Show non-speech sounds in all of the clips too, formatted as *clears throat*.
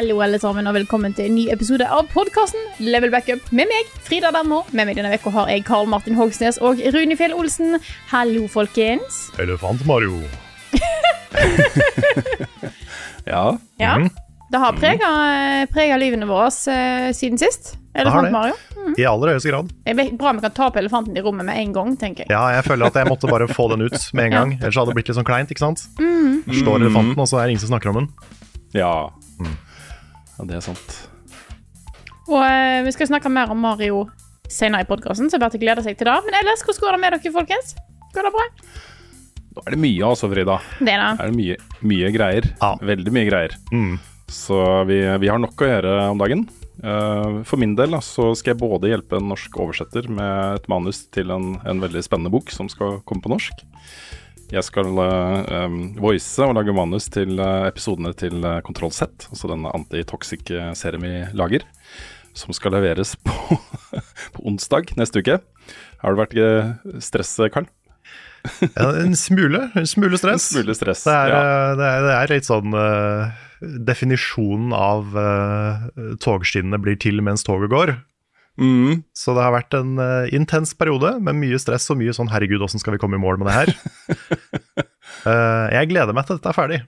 Hallo alle sammen og velkommen til en ny episode av podkasten Level Backup med meg, Frida Dammo. Med meg denne uka har jeg Karl Martin Hogsnes og Rune Fjell Olsen. Hallo, folkens. Elefant-Mario. *laughs* ja. Ja, mhm. Det har prega livene våre eh, siden sist. Elefant-Mario. Mario. I aller høyeste grad. Det er bra vi kan ta opp elefanten i rommet med en gang, tenker jeg. Ja, jeg føler at jeg måtte bare få den ut med en *laughs* gang. Ellers hadde det blitt litt sånn kleint, ikke sant? Slår elefanten, og så er det ingen som snakker om den. Ja. Ja, det er sant. Og eh, vi skal snakke mer om Mario senere i podkasten, så bare til glede seg til det. Men ellers, hvordan går det med dere, folkens? Går det bra? Nå er det mye, altså, Frida. Det er det. Er det mye, mye greier. Ja. Veldig mye greier. Mm. Så vi, vi har nok å gjøre om dagen. Uh, for min del da, så skal jeg både hjelpe en norsk oversetter med et manus til en, en veldig spennende bok som skal komme på norsk. Jeg skal uh, um, voice og lage manus til uh, episodene til uh, Kontroll Z, altså denne antitoxic-serien vi lager. Som skal leveres på, *laughs* på onsdag neste uke. Har det vært stress, Karl? *laughs* Ja, en smule. En smule stress. En smule stress. Det er, ja. eh, det er, det er litt sånn eh, Definisjonen av togskinnene blir til mens toget går. Mm. Så det har vært en uh, intens periode med mye stress og mye sånn 'herregud, åssen skal vi komme i mål med det her'? uh, *laughs* jeg gleder meg til dette er ferdig.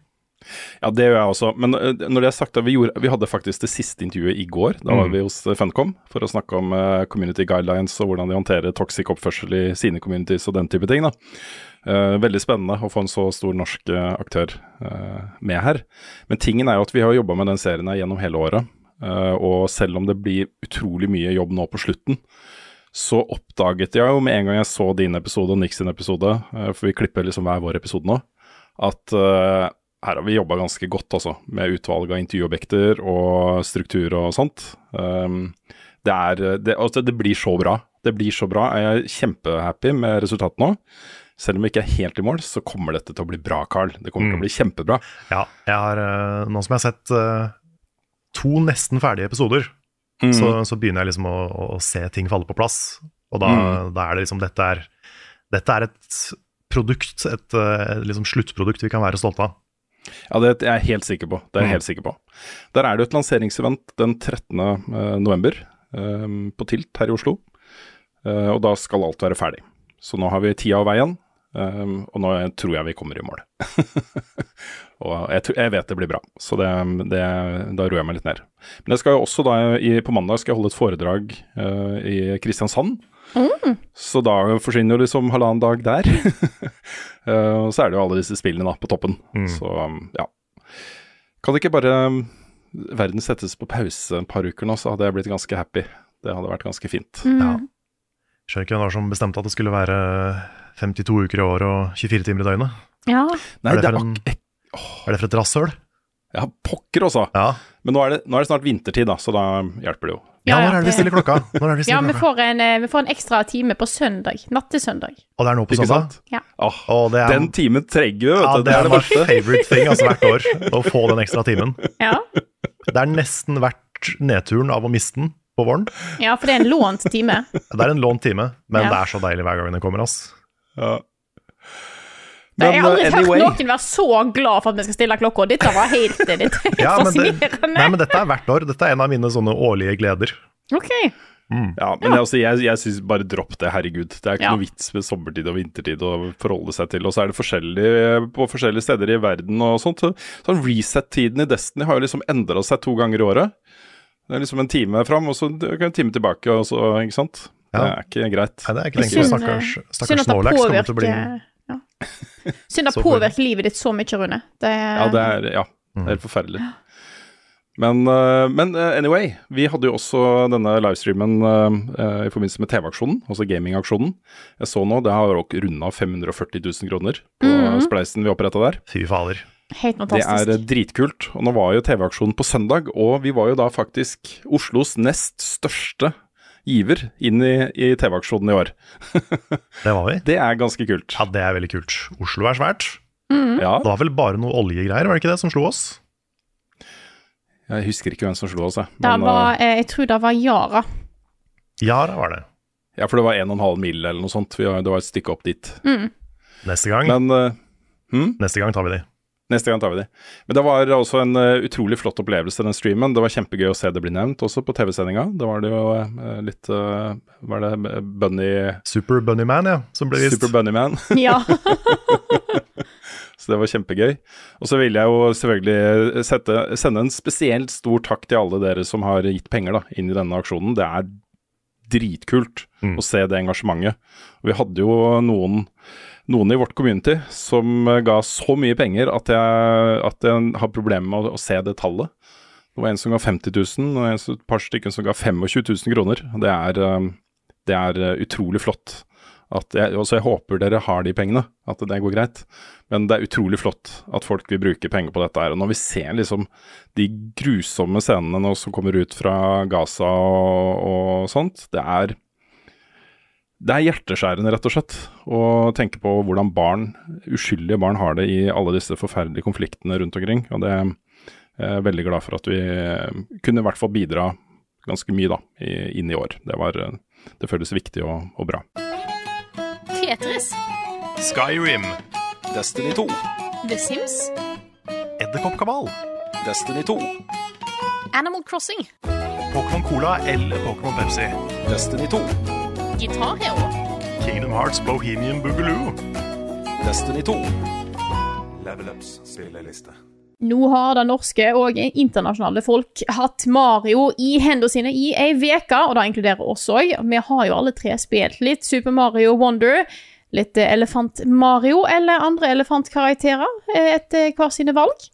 Ja, det gjør jeg også. Men uh, når det er sagt, vi, gjorde, vi hadde faktisk det siste intervjuet i går. Da var Mm. vi hos Funcom for å snakke om community guidelines og hvordan de håndterer toxic oppførsel i sine communities og den type ting. da. Veldig spennende å få en så stor norsk aktør med her. Men tingen er jo at vi har jobba med den serien her gjennom hele året. Eh, og selv om det blir utrolig mye jobb nå på slutten, så oppdaget jeg jo med en gang jeg så din episode og Nick sin episode, eh, for vi klipper liksom hver vår episode nå, at eh, her har vi jobba ganske godt, altså, med utvalg av intervjuobjekter og struktur og sånt. Um, det, er, det, altså, det blir så bra. Det blir så bra. Jeg er kjempehappy med resultatet nå. Selv om vi ikke er helt i mål, så kommer dette til å bli bra, Carl. Det kommer til å bli kjempebra. Ja, jeg har, nå som jeg har sett to nesten ferdige episoder, Mm. så, så begynner jeg liksom å, å se ting falle på plass. Og da, Mm. da er det liksom Dette er, dette er et produkt, et et liksom sluttprodukt vi kan være stolte av. Ja, det er jeg helt sikker på. Det er jeg Mm. helt sikker på. Der er det et lanseringsevent den 13. eh, november eh, på Tilt her i Oslo. Eh, og da skal alt være ferdig. Så nå har vi tida og veien, eh, og nå tror jeg vi kommer i mål. *laughs* og jeg, jeg vet det blir bra, så det, det, da roer jeg meg litt ned. Men jeg skal jo også da, i, på mandag skal jeg holde et foredrag uh, i Kristiansand. Så da forsvinner jo liksom halvannen dag der. uh, *laughs* Og så er det jo alle disse spillene da på toppen. Mm. Så um, ja. Kan det ikke bare um, verden settes på pause et par uker nå, så hadde jeg blitt ganske happy. Det hadde vært ganske fint. Mm. Ja. Skjønner ikke hvem var som bestemte at det skulle være 52 uker i år og 24 timer i døgnet. Ja. Nei, det er ak er det for et rasshøl? Ja, pokker også. Ja. Men nå er, det, nå er det snart vintertid, da, så da hjelper det jo. ja, når er det vi stiller klokka? Når er det vi *laughs* Ja, vi får, en, eh, vi får en ekstra time på søndag. Natt til søndag. Og det er nå på søndag? Ja. Åh, det er, den timen trenger vi, vet du. ja, du. det er det verste. favorite thing altså hvert år, å få den ekstra timen. Ja. Det er nesten verdt nedturen av å miste den på våren. ja, for det er en lånt time. Det er en lånt time, men Ja. det er så deilig hver gang den kommer, ass. Ja. Jeg har aldri anyway. hørt noen være så glad for at vi skal stille klokka. Dette var helt, dette er helt Ja, fascinerende. det, nei, men dette er hvert år. Dette er en av mine sånne årlige gleder. Ok. Ja, men jeg, altså, jeg, jeg syns bare dropp det, herregud. Det er ikke Ja. noe vits med sommertid og vintertid å forholde seg til. Og så er det forskjellig på forskjellige steder i verden og sånt. Så, sånn reset-tiden i Destiny har jo liksom endra seg to ganger i året. Det er liksom en time fram, og så en time tilbake, og så, ikke sant. Det er ikke greit. Nei, det er ikke lenge. Stakkars, stakkars Snorlax kommer til å bli ja. Synd det har påvirker livet ditt så mye, Rune. Det, Ja, det er, ja, det er helt forferdelig. Men, eh, men eh, anyway, vi hadde jo også denne livestreamen eh, i forbindelse med TV-aksjonen, altså gamingaksjonen. Jeg så nå, det har runda 540 000 kroner på spleisen vi oppretta der. Fy fader. Helt fantastisk. Det er dritkult. Og nå var jo TV-aksjonen på søndag, og vi var jo da faktisk Oslos nest største giver inn i, i TV-aksjonen i år. *laughs* Det var vi. Det er ganske kult. Ja, det er veldig kult. Oslo er svært. Ja, Det var vel bare noe oljegreier, var det ikke det, som slo oss? jeg husker ikke hvem som slo oss, jeg. Men, var, eh, jeg tror det var Yara. Yara var det. eh, ja, for det var 1,5 mil eller noe sånt. Det var et stykke opp dit. Neste gang, Men uh, hm? neste gang tar vi de. Neste gang tar vi de. Men det var også en eh, utrolig flott opplevelse, den streamen. Det var kjempegøy å se det bli nevnt også på TV-sendinga. Da var det jo eh, litt uh, Var det Bunny Super Bunny Man, ja, som ble vist. Super Bunnyman? *laughs* *laughs* Ja. Så det var kjempegøy. Og så vil jeg jo selvfølgelig sette, sende en spesielt stor takk til alle dere som har gitt penger da, inn i denne aksjonen. Det er dritkult Mm. å se det engasjementet. Og vi hadde jo noen, noen i vårt community som eh, ga så mye penger at jeg, at jeg har problemer med å, å se det tallet. Det var en som ga 50 000, og en, et par stykker som ga 25 000 kroner. Det er, eh, det er eh, utrolig flott. Jeg, jeg håper dere har de pengene, at det går greit. Men det er utrolig flott at folk vil bruke penger på dette her. Og når vi ser liksom de grusomme scenene nå som kommer ut fra Gaza og, og sånt, det er det er hjerteskjærende, rett og slett, å tenke på hvordan barn, uskyldige barn har det i alle disse forferdelige konfliktene rundt omkring. Og det er jeg veldig glad for at vi eh, kunne i hvert fall bidra ganske mye da, i- inn i år. Det, var, eh, det føles viktig og, og bra. Tetris. Skyrim. Destiny 2. The Sims. Edderkoppkabal. Destiny 2. Animal Crossing. Pokémon Cola eller Pokémon Pepsi. Destiny 2. Guitar Hero. Kingdom Hearts Bohemian Boogaloo. Destiny 2. Level Ups spilleliste. Nå har det norske og internasjonale folk hatt Mario i hendene sine i ei uke, og det inkluderer oss òg. Vi har jo alle tre spilt litt Super Mario Wonder, litt eh, Elefant Mario eller andre elefantkarakterer eh, etter hver sine valg.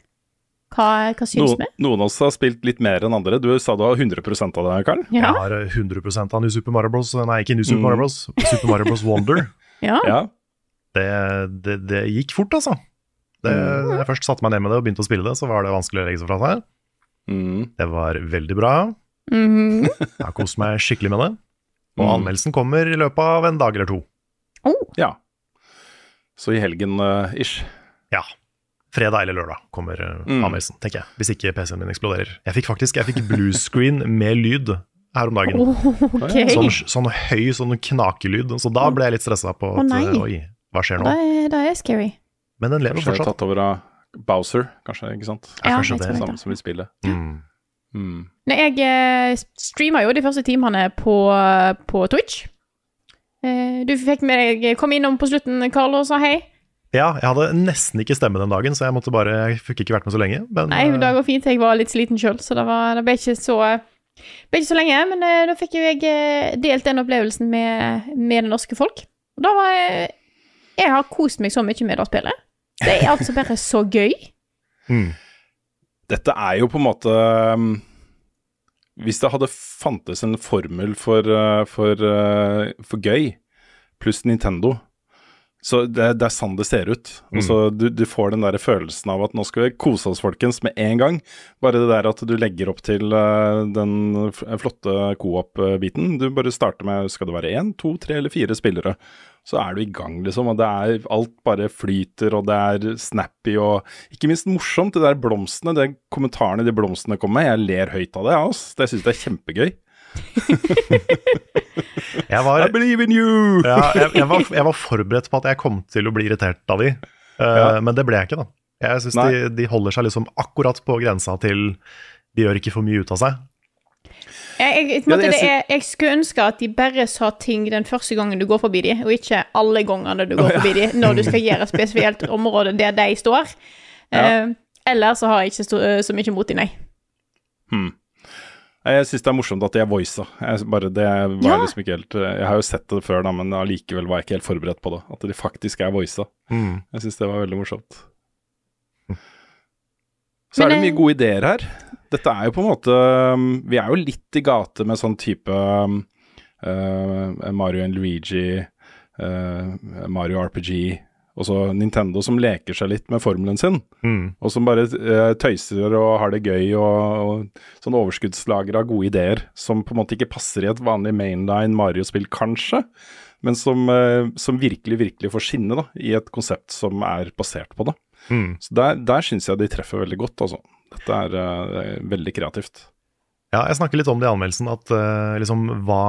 Hva, hva syns vi? noen av oss har spilt litt mer enn andre. Du sa du har 100% av det, Karl. Jeg har eh, 100% av New Super Mario Bros. Nei, ikke New Super Mario Bros. *laughs* Super Mario Bros. Wonder. *laughs* ja. Ja. Det, det, det gikk fort, altså. Det, mm. jeg først satte meg ned med det og begynte å spille det, så var det vanskelig å legge seg fra seg. Mm. Det var veldig bra. Mm. Jeg har kost meg skikkelig med det. Og Mm. anmeldelsen kommer i løpet av en dag eller to. oh, ja. Så i helgen-ish. ish. Ja. Fredag eller lørdag kommer uh, Mm. anmeldelsen, tenker jeg. Hvis ikke PC-en min eksploderer. Jeg fikk faktisk jeg fikk blue screen med lyd her om dagen. *laughs* ok. Sånn, sånn høy sånn knakelyd. Så da ble jeg litt stressa på at uh, oi, hva skjer nå? nå? er, det er scary. Men den lever fortsatt. tatt over av Bowser, kanskje, ikke sant? Ja, kanskje det. Samme som i spillet. Mm. Mm. Nei, jeg eh, streama jo de første timene på, på Twitch. Eh, du fikk med deg Kom innom på slutten, Karl, og sa hei. Ja, jeg hadde nesten ikke stemme den dagen, så jeg måtte bare Jeg fikk ikke vært med så lenge. Men Nei, men det går fint. Jeg var litt sliten sjøl, så det, var, det ble ikke så ble ikke så lenge. Men eh, da fikk jo jeg eh, delt den opplevelsen med, med det norske folk. Og da var jeg Jeg har kost meg så mye med det spillet. Det er altså bare så gøy. mm. Dette er jo på en måte Hvis det hadde fantes en formel for, for, for gøy, pluss Nintendo så det, det er sånn det ser ut. Altså, du, du får den der følelsen av at nå skal vi kose oss, folkens, med en gang. Bare det der at du legger opp til uh, den flotte co-op-biten. Du bare starter med skal det være én, to, tre eller fire spillere. Så er du i gang, liksom. Og det er alt bare flyter, og det er snappy og ikke minst morsomt. Det der blomstene, de kommentarene de blomstene kommer med. Jeg ler høyt av det, jeg, ass. Det syns jeg er kjempegøy. *laughs* jeg, var, I believe in you! ja, jeg, jeg, var, jeg var forberedt på at jeg kom til å bli irritert av de, uh, Ja. men det ble jeg ikke, da. Jeg syns de, de holder seg liksom akkurat på grensa til De gjør ikke for mye ut av seg. Jeg, jeg, Ja, måte, det- det er, jeg skulle ønske at de bare sa ting den første gangen du går forbi de, og ikke alle gangene du går forbi de, når du skal *laughs* gjøre et spesielt område der de står. Ja. Eh, eller så har jeg ikke så, så mye mot de, nei. Hmm. Jeg syns det er morsomt at de er voisa. Jeg, bare, det var Ja. liksom ikke helt Jeg har jo sett det før, da, men allikevel var jeg ikke helt forberedt på det. At de faktisk er voisa. Mm. Jeg syns det var veldig morsomt. *laughs* Så Men er det mye gode ideer her. Dette er jo på en måte um, Vi er jo litt i gate med sånn type uh, Mario and Luigi, uh, Mario RPG, og så Nintendo som leker seg litt med formelen sin. Mm. Og som bare uh, tøyser og har det gøy, og, og sånn overskuddslager av gode ideer som på en måte ikke passer i et vanlig mainline Mario-spill, kanskje, men som, uh, som virkelig, virkelig får skinne da, i et konsept som er basert på det. Mm. Så der, der syns jeg de treffer veldig godt, altså. Dette er uh, veldig kreativt. Ja, jeg snakker litt om det i anmeldelsen, at eh, liksom hva,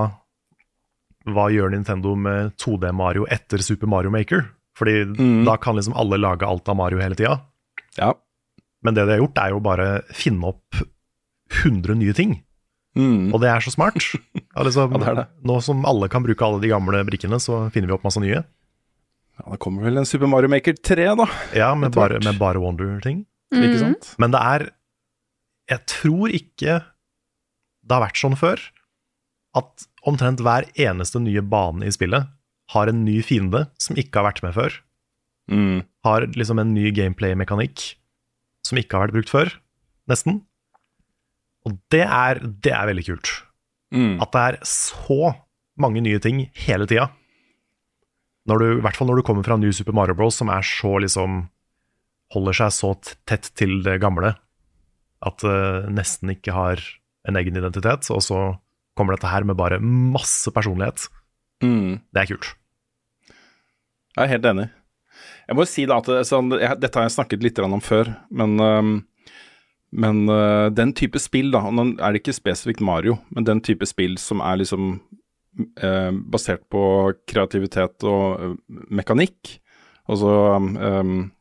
hva gjør Nintendo med 2D Mario etter Super Mario Maker? Fordi Mm. da kan liksom alle lage alt av Mario hele tida. Ja. Men det de har gjort, er jo bare finne opp 100 nye ting. Mm. Og det er så smart. *laughs* Ja, liksom, Ja, det er det. Nå som alle kan bruke alle de gamle brikkene, så finner vi opp masse nye. ja, det kommer vel en Super Mario Maker 3, da. Ja, med bare, med bare Wonder-ting. Ikke sant? Men det er Jeg tror ikke det har vært sånn før at omtrent hver eneste nye bane i spillet har en ny fiende som ikke har vært med før. Mm. Har liksom en ny gameplay-mekanikk som ikke har vært brukt før, nesten. Og det er, det er veldig kult. Mm. At det er så mange nye ting hele tida. Når du, I hvert fall når du kommer fra New Super Mario Bros, som er så liksom Holder seg så tett til det gamle at det nesten ikke har en egen identitet. Og så kommer dette her med bare masse personlighet. Mm. Det er kult. Jeg er helt enig. Jeg må jo si da at sånn, jeg, Dette har jeg snakket litt om før, men, um, men uh, den type spill, da, nå er det ikke spesifikt Mario, men den type spill som er liksom uh, basert på kreativitet og mekanikk, altså um,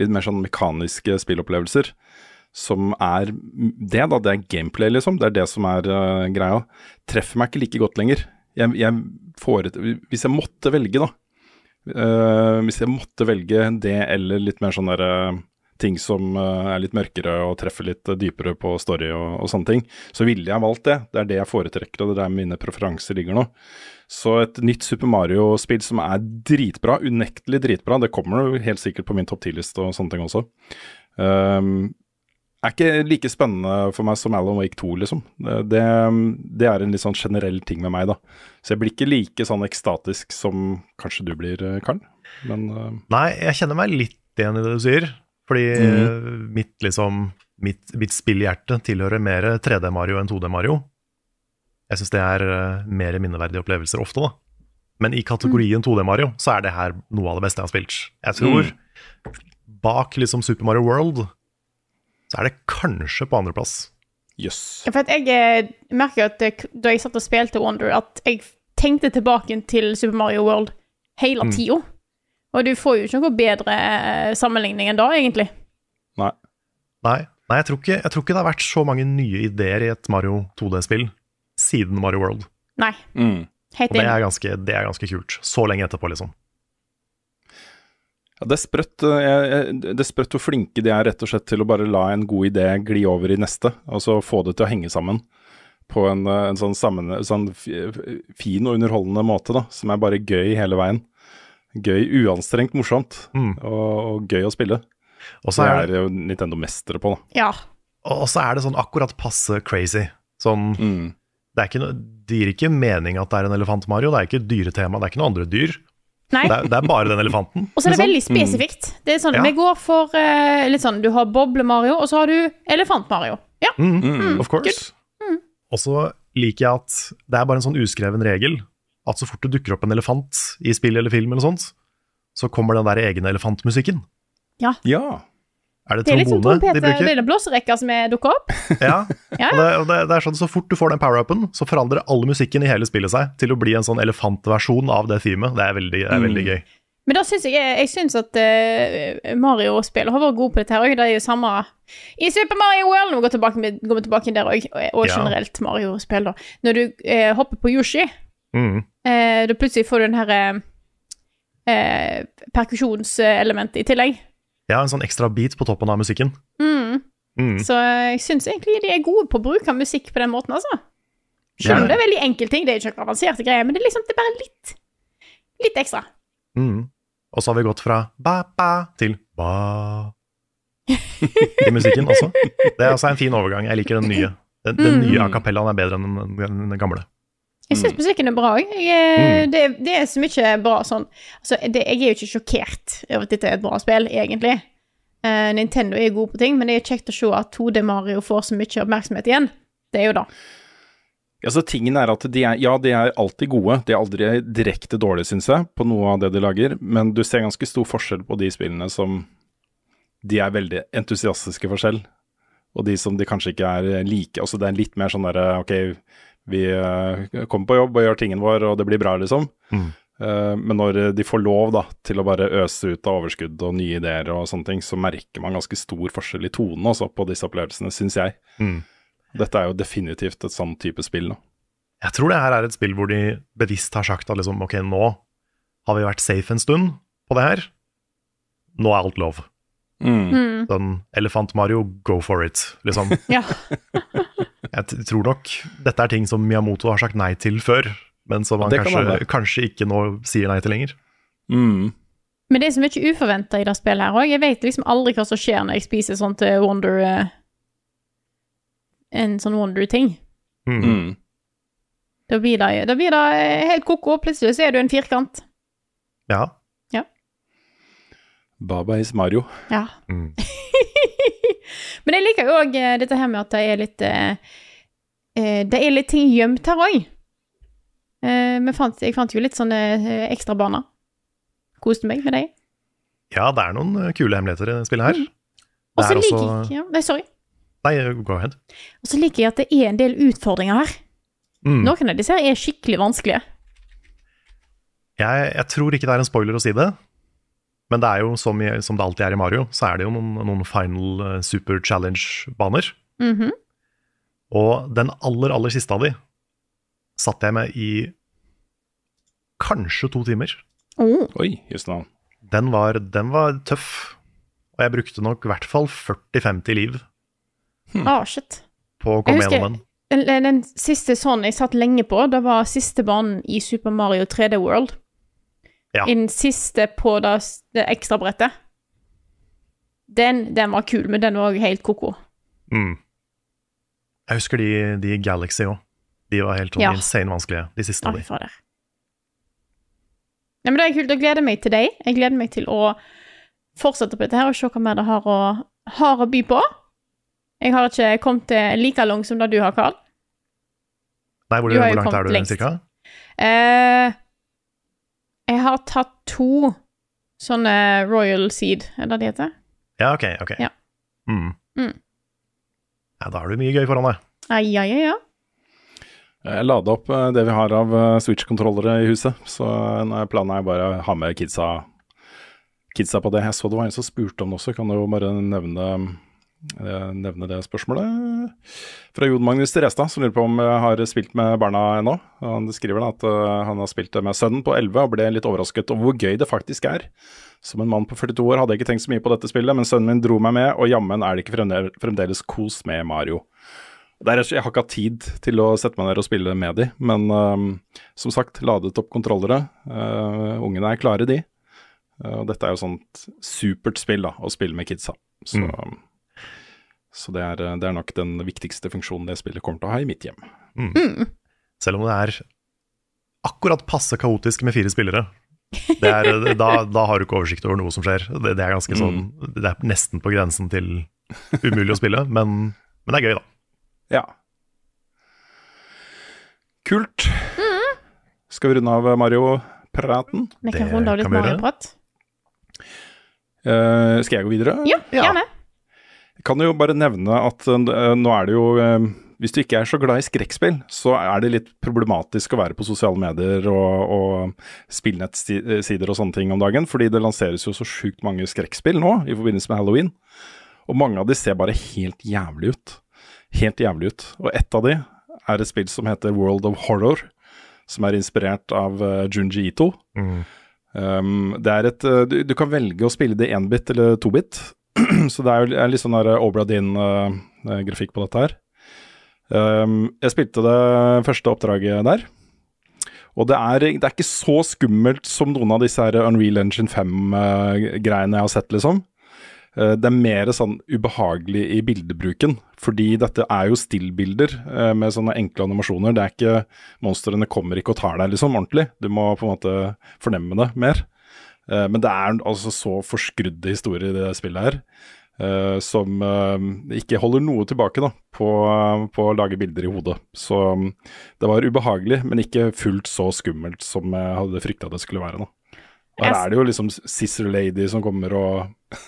litt mer sånn mekaniske spillopplevelser, som er det, da. Det er gameplay, liksom. Det er det som er uh, greia. Treffer meg ikke like godt lenger. Jeg, jeg foret, hvis jeg måtte velge, da, Eh, hvis jeg måtte velge det eller litt mer sånn derre ting som uh, er litt mørkere og treffer litt eh, dypere på story og, og sånne ting, så ville jeg valgt det. Det er det jeg foretrekker, og det er der mine preferanser ligger nå. Så et nytt Super Mario-spill som er dritbra, unektelig dritbra, det kommer helt sikkert på min topp 10-liste og sånne ting også. Um, er ikke like spennende for meg som Alan Wake 2, liksom. Det, det, er en litt sånn generell ting med meg, da. Så jeg blir ikke like sånn ekstatisk som kanskje du blir, eh, Karl. Men uh... Nei, jeg kjenner meg litt igjen i det du sier. Fordi eh, mitt, liksom, mitt, mitt spillhjerte tilhører mer 3D Mario enn 2D Mario. Jeg syns det er mer minneverdige opplevelser ofte, da. Men i kategorien 2D Mario så er det her noe av det beste jeg har spilt. Jeg tror bak liksom Super Mario World så er det kanskje på andreplass. jøss. Yes. For at jeg eh, merker at da jeg satt og spilte Wonder, at jeg tenkte tilbake til Super Mario World hele tida. Og du får jo ikke noe bedre eh, sammenligning enn da, egentlig. Nei. Nei, nei jeg, tror ikke, jeg tror ikke det har vært så mange nye ideer i et Mario 2D-spill siden Mario World. Nei. Mm. Helt Og det enig. er, ganske, det er ganske kult. Så lenge etterpå, liksom. Ja, det er sprøtt eh, det er sprøtt hvor flinke de er rett og slett til å bare la en god idé gli over i neste, og så få det til å henge sammen på en, eh, en sånn, sammen, sånn fin og underholdende måte, da, som er bare gøy hele veien. Gøy, uanstrengt morsomt, Mm. og, og gøy å spille. Og Så er, det jo Nintendo mestere på, da. Ja. og så er det sånn akkurat passe crazy. Sånn, Mm. det, er ikke noe, det gir ikke mening at det er en elefant, Mario. Det er ikke dyretema, det er ikke noen andre dyr. Nei. Det er, det er bare den elefanten. Og så er det liksom. veldig spesifikt. Det er sånn, Ja. Vi går for uh, litt sånn Du har Boble-Mario, og så har du Elefant-Mario. Ja. Mm, of course. Og så liker jeg at det er bare en sånn uskreven regel at så fort det dukker opp en elefant i spill eller film, eller sånt, så kommer den der egne elefantmusikken. Ja. Er det Det er liksom to trompet, de bruker? er den blåserekka som er dukka opp. *laughs* Ja. *laughs* Ja. Og, det, og det, det er sånn Så fort du får den power-upen, så forandrer alle musikken i hele spillet seg til å bli en sånn elefantversjon av det themet. Det er veldig, det er veldig gøy. Men da syns jeg Jeg synes at uh, Mario-spill har vært god på dette her òg. Det er jo samme i Super Mario World. Nå går, tilbake, med- går vi tilbake der òg, og, generelt Mario-spill, da. Når du uh, hopper på Yoshi, Mm. uh, da plutselig får du den herre perkusjonselementet i tillegg. Ja, en sånn ekstra beat på toppen av musikken. Mm. Mm. Så jeg syns egentlig de er gode på å bruke musikk på den måten, altså. Selv om det er veldig enkel ting, det er ikke noe avanserte greier, men det er liksom det er bare litt Litt ekstra. Mm. Og så har vi gått fra ba-ba til ba i musikken også. Det er altså en fin overgang. Jeg liker den nye. Den, den nye a cappellaen er bedre enn den gamle. Jeg syns musikken er bra òg. Mm. Det, det er så mye bra sånn altså, det, Jeg er jo ikke sjokkert over at dette er et bra spill, egentlig. Uh, Nintendo er god på ting, men det er kjekt å se at 2D Mario får så mye oppmerksomhet igjen. Det er jo da. Altså, tingen er at de er, ja, de er alltid gode. De er aldri direkte dårlige, syns jeg, på noe av det de lager. Men du ser ganske stor forskjell på de spillene som de er veldig entusiastiske for selv, og de som de kanskje ikke er like. Altså, det er litt mer sånn derre OK, vi eh, kommer på jobb og gjør tingen vår, og det blir bra, liksom. Mm. Eh, men når de får lov da, til å bare øse ut av overskudd og nye ideer og sånne ting, så merker man ganske stor forskjell i tonen også på disse opplevelsene, syns jeg. Mm. Dette er jo definitivt et sånn type spill nå. Jeg tror det her er et spill hvor de bevisst har sagt at liksom, ok, nå har vi vært safe en stund på det her. Nå er alt lov. Mm. Sånn Elefant Mario, go for it, liksom. *laughs* Ja. *laughs* Jeg tror nok dette er ting som Miyamoto har sagt nei til før, men som han kanskje, kanskje ikke nå sier nei til lenger. Mm. Men det er så mye uforventa i det spillet her òg. Jeg vet liksom aldri hva som skjer når jeg spiser sånn til Wonder uh, En sånn Wonder-ting. Mm. Mm. Da blir det, da blir det eh, helt ko-ko. Plutselig så er du en firkant. Ja. Baba is Mario. Ja. Mm. *laughs* Men jeg liker jo òg dette her med at det er litt eh, eh, Det er litt ting gjemt her òg. Eh, jeg fant jo litt sånne ekstra ekstrabaner. Koste meg med dem. ja, det er noen eh, kule hemmeligheter i det spillet her. Og så er liker også jeg ja, Nei, sorry. Nei, go ahead. Og så liker jeg at det er en del utfordringer her. Mm. Noen av disse her er skikkelig vanskelige. Jeg, jeg tror ikke det er en spoiler å si det, men det er jo som, som det alltid er i Mario, så er det jo noen, noen final eh, super challenge-baner. Mhm. Og den aller, aller siste av de satt jeg med i kanskje to timer. oh. Oi, just navn. Den var, den var tøff, og jeg brukte nok i hvert fall 40-50 liv Ah, shit. på å komme gjennom den. Den, den siste sånn jeg satt lenge på, det var siste banen i Super Mario 3D World. Ja. Den siste på det, det ekstrabrettet. Den, den var kul, men den var òg helt ko-ko. Mm. Jeg husker de, de Galaxy òg. De var helt sånn Ja. insane vanskelige, de siste Ja, av de. Ja, Nei, men det er kult. Jeg gleder meg til deg. Jeg gleder meg til å fortsette på dette her og se hva mer det har å, har å by på. Jeg har ikke kommet til like langt som det du har, Karl. Nei, hvor, Du hvor langt er du lengst. cirka? Eh, jeg har tatt to sånne Royal Seed, er det det heter? Ja, ok, ok. Ja. Mm. Mm. Ja, da er du mye gøy foran deg. Ai, ai, ai, ja. Jeg lada opp eh, det vi har av eh, Switch-kontrollere i huset, så er planen er bare å ha med kidsa, kidsa på det. Jeg så det var en som spurte om det også, kan du jo bare nevne, eh, nevne det spørsmålet? Fra Jon Magnus Restad, som lurer på om jeg har spilt med barna ennå. Han skriver da at eh, han har spilt det med sønnen på 11 og ble litt overrasket over hvor gøy det faktisk er. Som en mann på 42 år hadde jeg ikke tenkt så mye på dette spillet, men sønnen min dro meg med, og jammen er det ikke fremdeles kos med Mario. Er, slett- jeg har ikke hatt tid til å sette meg ned og spille med de, men uh, som sagt, ladet opp kontrollere. Uh, ungene er klare, de. Uh, og dette er jo sånt supert spill da, å spille med kidsa. Så, Mm. så det, er, det er nok den viktigste funksjonen det spillet kommer til å ha i mitt hjem. Selv om det er akkurat passe kaotisk med fire spillere. Det er, da, da har du ikke oversikt over noe som skjer. Det, det er ganske sånn Det er nesten på grensen til umulig å spille, men, men det er gøy, da. Ja. Kult. Skal vi runde av Mario-praten? Vi kan Det runde av litt. Mario-prat. Uh, skal jeg gå videre? Ja, gjerne. Jeg kan jo bare nevne at uh, nå er det jo eh, Hvis du ikke er så glad i skrekkspill, så er det litt problematisk å være på sosiale medier og, og spillnettsider og sånne ting om dagen, fordi det lanseres jo så sjukt mange skrekkspill nå i forbindelse med halloween. Og mange av de ser bare helt jævlig ut. Helt jævlig ut. Og ett av de er et spill som heter World of Horror, som er inspirert av eh, Junji Ito. Mm. Um, det er et, uh, du, du kan velge å spille det 1-bit eller 2-bit. *clears throat* så det er er litt sånn Obra Din-grafikk på dette her. Um, jeg spilte det første oppdraget der. Og det er, det er ikke så skummelt som noen av disse her Unreal Engine 5-greiene jeg har sett, liksom. Eh, Det er mer sånn ubehagelig i bildebruken, fordi dette er jo stillbilder eh, med sånne enkle animasjoner. Det er ikke Monstrene kommer ikke og tar deg liksom ordentlig. Du må på en måte fornemme det mer. Eh, Men det er altså så forskrudde historier i det spillet her. Eh, som uh, ikke holder noe tilbake da, på, på å lage bilder i hodet. Så um, det var ubehagelig, men ikke fullt så skummelt som jeg hadde frykta det skulle være. da. Her er det jo liksom Sister Lady som kommer og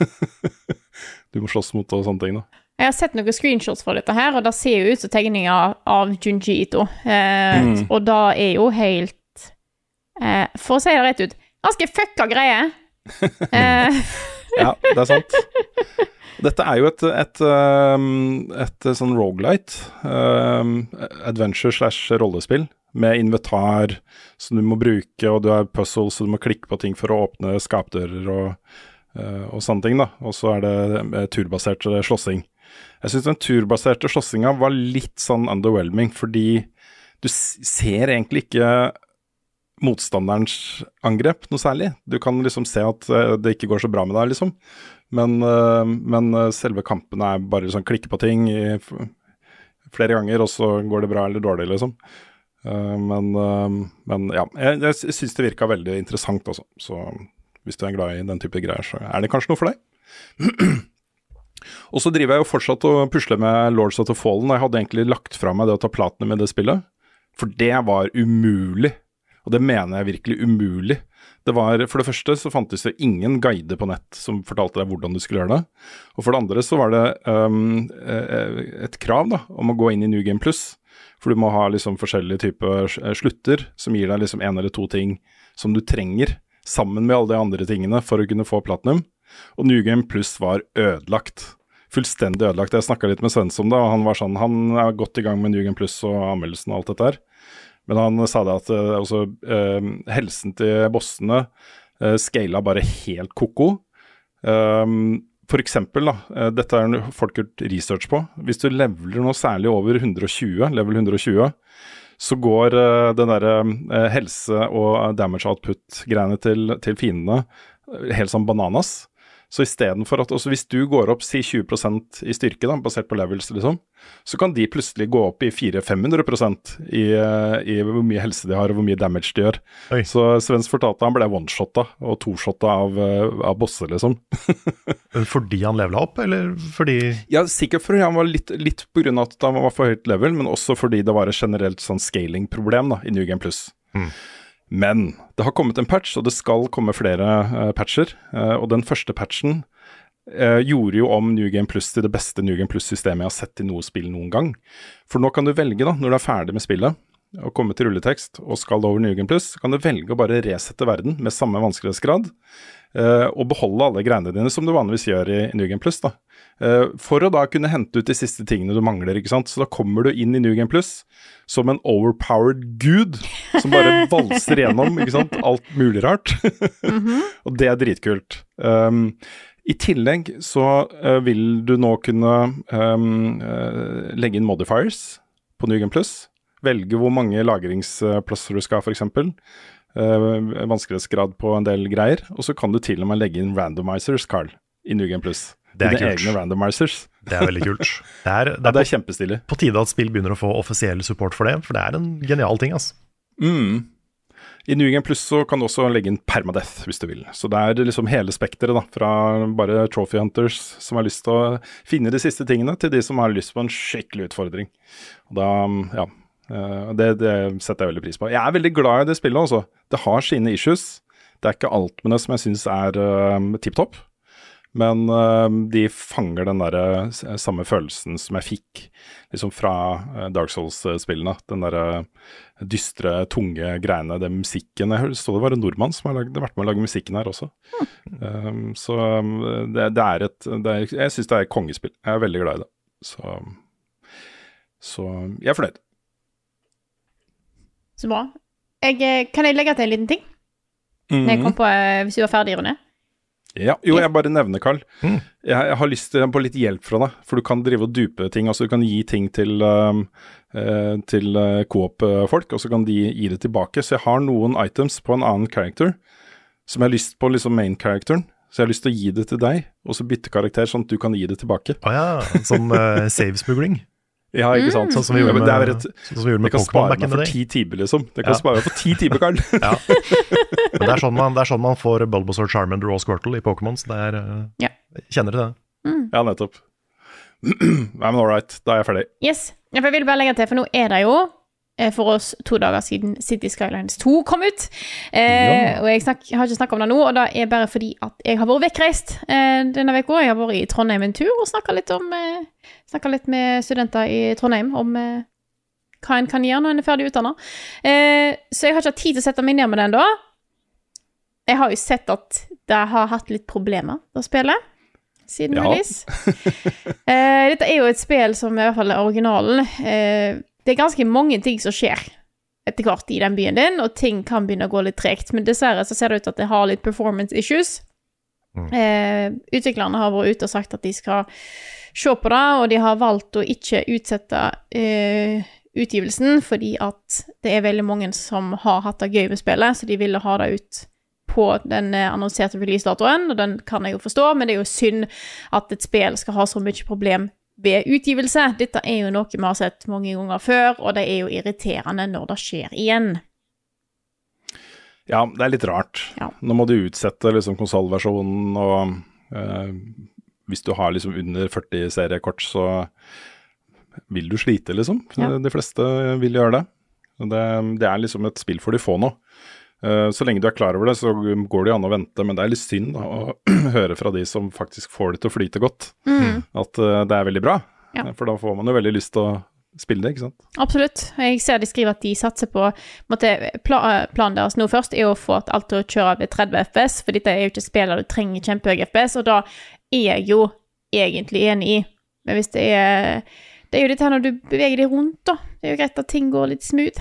*laughs* du må slåss mot og sånne ting. da. Jeg har sett noen screenshots fra dette her, og det ser jo ut som tegninger av Junji Ito. Mm. Og da er jo helt For å si det rett ut, ganske fucka greie. *laughs* Eh, Ja, det er sant. *laughs* Dette er jo et, et, et, et sånn rogelight, um, adventure slash rollespill, med inventar som du må bruke, og du har puzzles, så du må klikke på ting for å åpne skapdører og, uh, og sånne ting. da. Og så er det eh, turbasert eh, slåssing. Jeg syns den turbaserte slåssinga var litt sånn underwhelming, fordi du ser egentlig ikke motstanderens angrep noe særlig. Du kan liksom se at eh, det ikke går så bra med deg, liksom. Men, eh, men eh, selve kampen er bare sånn klikke på ting flere ganger, og så går det bra eller dårlig, liksom. Men, men ja, jeg, jeg syns det virka veldig interessant, altså. Så hvis du er glad i den type greier, så er det kanskje noe for deg. *clears throat* Og så driver jeg jo fortsatt og pusler med Lords of the Fallen, og jeg hadde egentlig lagt fra meg det å ta platene med det spillet, for det var umulig. Og det mener jeg virkelig umulig. Det var, For det første så fantes det ingen guide på nett som fortalte deg hvordan du skulle gjøre det. Og for det andre så var det um, et krav da, om å gå inn i New Game Plus. For du må ha liksom forskjellige typer eh, slutter som gir deg liksom en eller to ting som du trenger, sammen med alle de andre tingene for å kunne få platinum. Og New Game Plus var ødelagt. Fullstendig ødelagt. Jeg snakka litt med Svens om det, og han var sånn Han er godt i gang med New Game Plus og anmeldelsen og alt dette her. Men han sa det at eh, også, eh, helsen til bossene uh, scala bare helt ko-ko. Um, for eksempel, da, dette er folk gjort research på. Hvis du leveler noe særlig over 120, level 120, så går uh, den derre uh, helse- og damage output-greiene til, til fiendene helt som bananas. Så istedenfor at også Hvis du går opp si 20% i styrke, da, basert på levels, liksom, så kan de plutselig gå opp i 400-500% i, eh, i hvor mye helse de har og hvor mye damage de gjør. Oi. Så Svens fortalte han ble one-shotta og to-shotta av, eh, av bosser, liksom. *laughs* Fordi han levela opp, eller fordi Ja, sikkert fordi han var litt, litt på grunn av at han var for høyt level, men også fordi det var et generelt sånn scaling-problem i New Game Plus. Mm. Men det har kommet en patch, og det skal komme flere eh, patcher. eh, og den første patchen eh, gjorde jo om New Game Plus til det beste New Game Plus-systemet jeg har sett i noe spill noen gang. For nå kan du velge, da, når du er ferdig med spillet, og komme til rulletekst og skal over New pluss, kan du velge å bare resette verden med samme vanskelighetsgrad. Uh, og beholde alle greiene dine som du vanligvis gjør i Nugen Plus. da. Eh, for å da kunne hente ut de siste tingene du mangler. ikke sant? Så da kommer du inn i Nugen Plus som en overpowered gud som bare *laughs* valser gjennom ikke sant? alt mulig rart. *laughs* og det er dritkult. Um, I tillegg så uh, vil du nå kunne um, legge inn modifiers på Nugen Plus. Velge hvor mange lagringsplasser du skal ha, f.eks. Uh, vanskelighetsgrad på en del greier. Og så kan du til og med legge inn randomizers, Carl, i New Game Plus. Det er Dine kult. egne randomizers. Det er veldig kult. Det er, *laughs* det Ja, er det er på, kjempestilig. på tide at spill begynner å få offisiell support for det, for det er en genial ting. altså. Mm. I New Game Plus så kan du også legge inn permadeath, hvis du vil. Så det er liksom hele spekteret. Fra bare trophy hunters som har lyst til å finne de siste tingene, til de som har lyst på en skikkelig utfordring. Og da, ja. Eh, Det, det setter jeg veldig pris på. Jeg er veldig glad i det spillet, altså. Det har sine issues. Det er ikke alt med det som jeg syns er uh, tipp topp. Men uh, de fanger den der samme følelsen som jeg fikk liksom fra Dark Souls-spillene. Den derre dystre, tunge greiene, den musikken. Jeg så det var en nordmann som har lagd, vært med å lage musikken her også. Um, så det, det er et det er, Jeg syns det er et kongespill. Jeg er veldig glad i det. Så, så jeg er fornøyd. Så bra. Jeg, eh, kan jeg legge til en liten ting? Når jeg kom på, eh, hvis du var ferdig, Rune? Ja, jo, jeg bare nevner, Carl. Jeg, jeg har lyst til på litt hjelp fra deg, for du kan drive og dupe ting. Altså du kan gi ting til, um, eh, til Coop-folk, og så kan de gi det tilbake. Så jeg har noen items på en annen character som jeg har lyst på liksom main characteren. Så jeg har lyst til å gi det til deg, og så bytte karakter, sånn at du kan gi det tilbake. Å ja, sånn uh, *laughs* save-smugling. Ja, ikke sant? Sånn som vi gjorde men det er med, et, sånn som vi gjorde det med kan Pokémon spare meg for ti timer, liksom. Det kan Ja. spare meg for ti timer, Karl. *laughs* Ja. *laughs* Men det er, sånn man, det er sånn man får Bulbasaur, Charmander og Squirtle i Pokémon. Så det er uh, Ja. Kjenner du det? Ja, nettopp. *clears throat* Nei, men all right, da er jeg ferdig. Yes. Jeg vil bare legge til, for nå er det jo eh, for oss to dager siden City Skylines 2 kom ut. Eh, Og jeg, snak, jeg har ikke snakka om det nå, og det er bare fordi at jeg har vært vekkreist eh, denne uka. Jeg har vært i Trondheim en tur og snakka litt, om, eh, litt med studenter i Trondheim om eh, hva en kan gjøre når en er ferdig utdanna. Eh, så jeg har ikke hatt tid til å sette meg ned med den da. Jeg har jo sett at det har hatt litt problemer, det spillet, siden Ja. release. *laughs* Eh, dette er jo et spill som i hvert fall er originalen. Eh, det er ganske mange ting som skjer etter hvert i den byen din, og ting kan begynne å gå litt tregt. Men dessverre så ser det ut at det har litt performance issues. Eh, utviklerne har vært ute og sagt at de skal se på det, og de har valgt å ikke utsette eh, utgivelsen fordi at det er veldig mange som har hatt det gøy med spillet, så de ville ha det ut på den eh, annonserte releasedatoen, og den kan jeg jo forstå, men det er jo synd at et spill skal ha så mye problem ved utgivelse. Dette er jo noe vi har sett mange ganger før, og det er jo irriterende når det skjer igjen. Ja, det er litt rart. Ja. Nå må du utsette liksom konsollversjonen, og eh, hvis du har liksom under 40 seriekort, så vil du slite, liksom. Ja. De fleste vil gjøre det. Det, det er liksom et spill for de få nå. Eh, Så lenge du er klar over det, så går det jo an å vente, men det er litt synd å *clears throat* høre fra de som faktisk får det til å flyte godt, at eh, det er veldig bra. Ja. For da får man jo veldig lyst til å spille det, ikke sant. Absolutt. Jeg ser de skriver at de satser på måtte, pla Planen deres nå først er å få at alt til å kjøre ved 30 FPS, for dette er jo ikke spill der du trenger kjempehøy FPS, og da er jeg jo egentlig enig i. Men hvis det er Det er jo dette her når du beveger deg rundt, da. Det er jo greit at ting går litt smooth.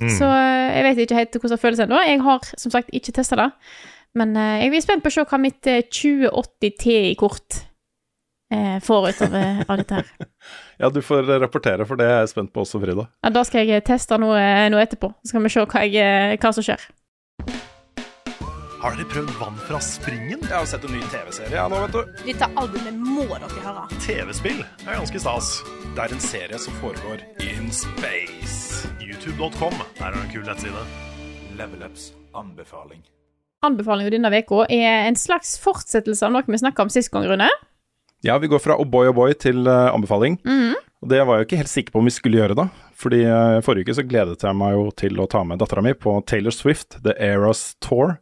Så eh, jeg vet ikke helt hvordan det føles ennå. Jeg har som sagt ikke testa det. Men eh, jeg blir spent på å se hva mitt eh, 2080 Ti-kort eh, får ut av, av dette her. *laughs* Ja, du får rapportere, for det er jeg spent på også, Frida. Ja, da skal jeg teste noe, noe etterpå. Så skal vi se hva, jeg, hva som skjer. Har dere prøvd vann fra springen? Jeg har sett en ny TV-serie ja, nå, vet du. Dette albumet må dere høre. TV-spill er ganske stas. Det er en serie som foregår in space. YouTube.com. Der er det en kul nettside. Level Ups anbefaling. Anbefalingen denne uka er en slags fortsettelse av noe vi snakka om sist gang, Rune. Ja, vi går fra O'boy O'boy til uh, anbefaling. Og det var jeg ikke helt sikker på om vi skulle gjøre da. Fordi uh, forrige uke så gledet jeg meg jo til å ta med dattera mi på Taylor Swift, The Eras Tour,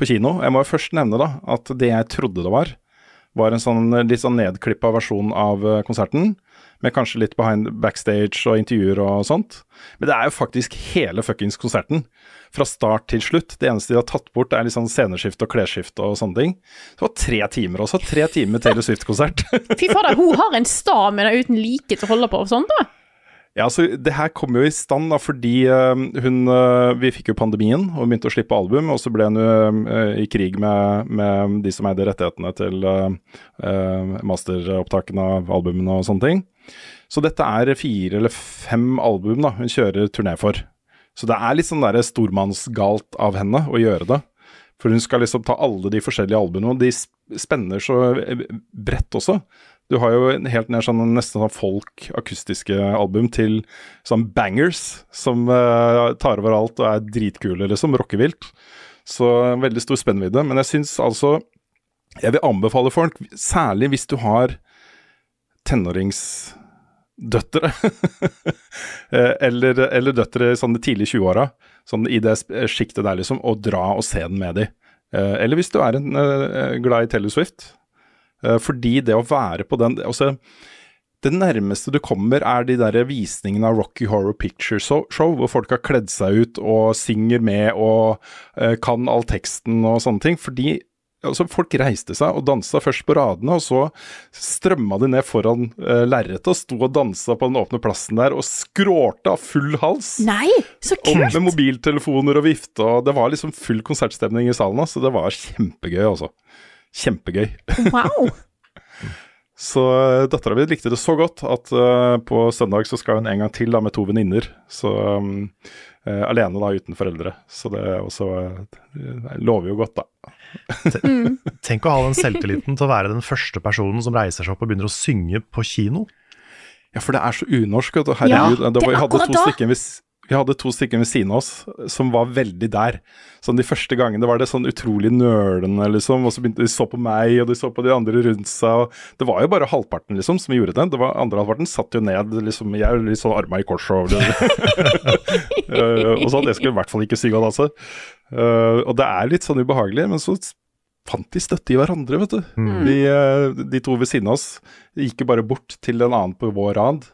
på kino. Jeg må jo først nevne da at det jeg trodde det var, var en sånn eh, litt sånn nedklippa versjon av konserten. Med kanskje litt behind backstage og intervjuer og sånt. Men det er jo faktisk hele fuckings konserten. Fra start til slutt. Det eneste de har tatt bort, er litt sånn sceneskift og klesskift og sånne ting. Det var tre timer også. Tre timer Taylor Swift-konsert. *laughs* Fy fader, hun har en stamina uten like til å holde på og sånt, da. Ja, så Det her kom jo i stand da, fordi eh, hun eh, Vi fikk jo pandemien og begynte å slippe album. Og så ble hun jo eh, i krig med, med de som eide rettighetene til eh, masteropptakene av albumene og sånne ting. Så dette er fire eller fem album da hun kjører turné for. Så det er litt sånn der stormannsgalt av henne å gjøre det. For hun skal liksom ta alle de forskjellige albumene, og de spenner så eh, bredt også. Du har jo helt ned sånn nesten sånn folk, akustiske album til sånn bangers som uh, tar over alt og er dritkule, liksom. Rockevilt. Så veldig stor spennvidde. Men jeg syns altså Jeg vil anbefale folk, særlig hvis du har tenåringsdøtre. *laughs* Eh, eller, eller døtre sånn de tidlige 20-åra, sånn i det sjiktet der, liksom, og dra og se den med de. Eh, Eller hvis du er en, eh, glad i Taylor Swift. Fordi det å være på den altså, Det nærmeste du kommer, er de der visningene av Rocky Horror Picture Show, hvor folk har kledd seg ut og synger med og kan all teksten og sånne ting. Fordi altså, folk reiste seg og dansa først på radene, og så strømma de ned foran uh, lerretet og sto og dansa på den åpne plassen der og skrålte av full hals. Nei, så kult! Og med mobiltelefoner og vifte, og det var liksom full konsertstemning i salen, så det var kjempegøy, altså. Kjempegøy. Wow. *laughs* Så uh, dattera mi likte det så godt at uh, på søndag så skal hun en gang til da med to venninner. Så um, uh, alene da uten foreldre. Så det er også uh, lover jo godt, da. Tenk å ha den selvtilliten til å være den første personen som reiser seg opp og begynner å synge på kino. Ja, for det er så unorsk. vet du. Herregud. Ja, det det var, er hadde akkurat to da. stykker vi hadde to stykker ved siden av oss som var veldig der. Sånn De første gangene var det sånn utrolig nølende, liksom. Og så begynte de så på meg, og de så på de andre rundt seg. og Det var jo bare halvparten liksom som gjorde det. Det var Andre halvparten satt jo ned, liksom. Jeg litt sånn arma i kors og *laughs* Og sånn. Jeg skulle i hvert fall ikke synge av altså. Uh, og det er litt sånn ubehagelig, men så fant de støtte i hverandre, vet du. De, eh, de to ved siden av oss gikk jo bare bort til en annen på vår rad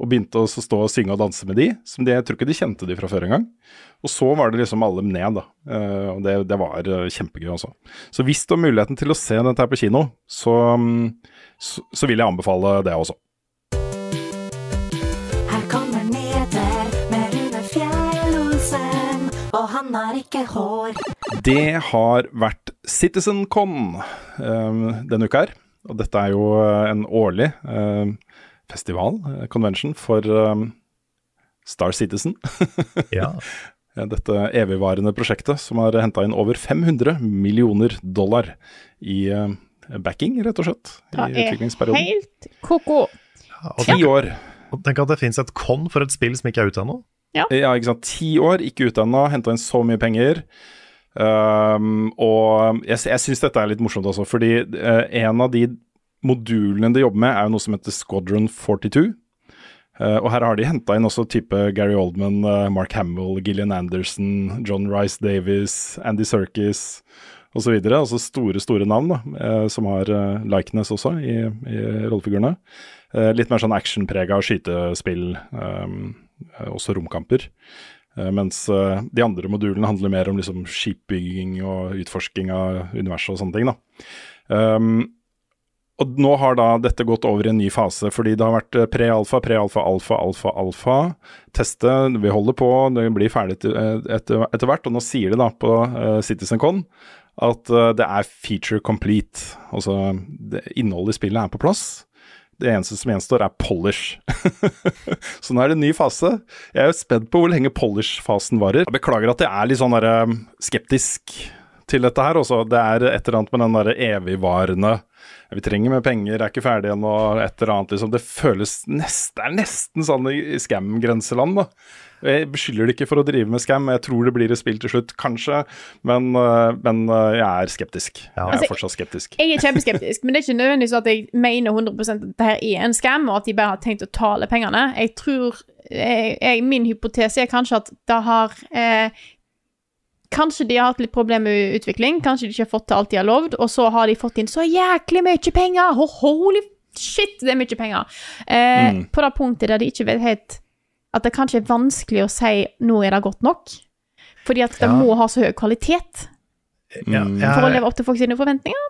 og begynte å stå og synge og danse med de. Som de, jeg tror ikke de kjente de fra før engang. Og så var det liksom alle ned, da. Eh, og det, det var eh, kjempegøy, altså. Så hvis du har muligheten til å se dette her på kino, så, mm, så, så vil jeg anbefale det også. Her kommer nyheter med Rune Fjell-Olsen, og han har ikke hår. Det har vært CitizenCon um, denne uka her. Og dette er jo eh, en årlig eh, festival, eh, convention, for um, Star Citizen. *laughs* Ja. Dette evigvarende prosjektet som har henta inn over 500 millioner dollar i uh, backing, rett og slett. Det I er helt ko-ko. Ti ja, år. og tenk at det fins et con for et spill som ikke er ute ennå. Ja, ikke sant. Ti år, ikke ute ennå, henta inn så mye penger. Um, og jeg, jeg syns dette er litt morsomt også, fordi uh, en av de modulene de jobber med, er jo noe som heter Squadron 42. Uh, og her har de henta inn også type Gary Oldman, uh, Mark Hamill, Gillian Anderson, John Rice Davis, Andy Serkis osv. Altså store, store navn da, uh, som har likeness også i, i rollefigurene. Eh, litt mer sånn actionprega skytespill, eh, også romkamper. Eh, mens eh, de andre modulene handler mer om liksom skipbygging og utforsking av universet og sånne ting. da. Um, og nå har da dette gått over i en ny fase, fordi det har vært eh, pre-alfa, pre-alfa, alfa, alfa, alfa. Teste, vi holder på, det blir ferdig til- eh, etter, etter hvert. Og nå sier de da på uh, CitizenCon at uh, det er feature complete. Altså det, innholdet i spillet er på plass. Det eneste som gjenstår, er polish. *laughs* så nå er det en ny fase. Jeg er jo spent på hvor lenge polish-fasen varer. Jeg beklager at jeg er litt sånn der, skeptisk til dette her. Også. Det er et eller annet med den derre evigvarende vi trenger mer penger, er ikke ferdig ennå, et eller annet. Liksom. Det føles nest, det er nesten sånn i scam-grenseland. da. Jeg beskylder det ikke for å drive med scam, jeg tror det blir et spill til slutt, kanskje. Men, øh, men øh, jeg er skeptisk. Jeg Altså, er fortsatt skeptisk. Jeg er kjempeskeptisk, men det er ikke nødvendigvis at jeg mener 100% at dette her er en scam, og at de bare har tenkt å ta alle pengene. Jeg tror jeg, jeg, Min hypotese er kanskje at det har eh, Kanskje de har hatt litt problemer med utvikling, kanskje de ikke har fått til alt de har lovd, og så har de fått inn så jæklig mye penger! Ho- Holy shit, det er mye penger! Eh, Mm. På det punktet der de ikke vet helt At det kanskje er vanskelig å si 'nå er det godt nok', fordi at det Ja. må ha så høy kvalitet Ja, jeg, for å leve opp til folk sine forventninger.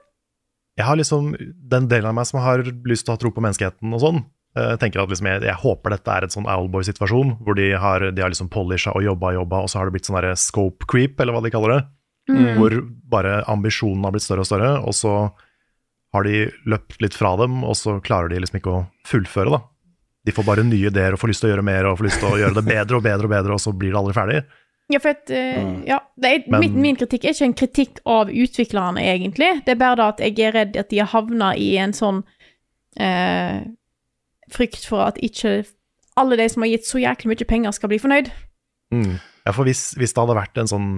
jeg har liksom den delen av meg som har lyst til å ha tro på menneskeheten og sånn. Jeg tenker at liksom jeg, jeg håper dette er en sånn Owlboy-situasjon, hvor de har, de har liksom polisha og jobba og jobba, og så har det blitt sånn scope creep, eller hva de kaller det. Mm. Hvor bare ambisjonen har blitt større og større, og så har de løpt litt fra dem, og så klarer de liksom ikke å fullføre, da. De får bare nye ideer og får lyst til å gjøre mer og får lyst til å gjøre det bedre og bedre og bedre, og så blir det aldri ferdig. Ja, for at, Mm. ja, det er, Men- min, min kritikk er ikke en kritikk av utviklerne, egentlig. Det er bare da at jeg er redd at de har havna i en sånn eh, frykt for at ikke alle de som har gitt så jæklig mye penger, skal bli fornøyd. Mm. Ja, for hvis, hvis det hadde vært en sånn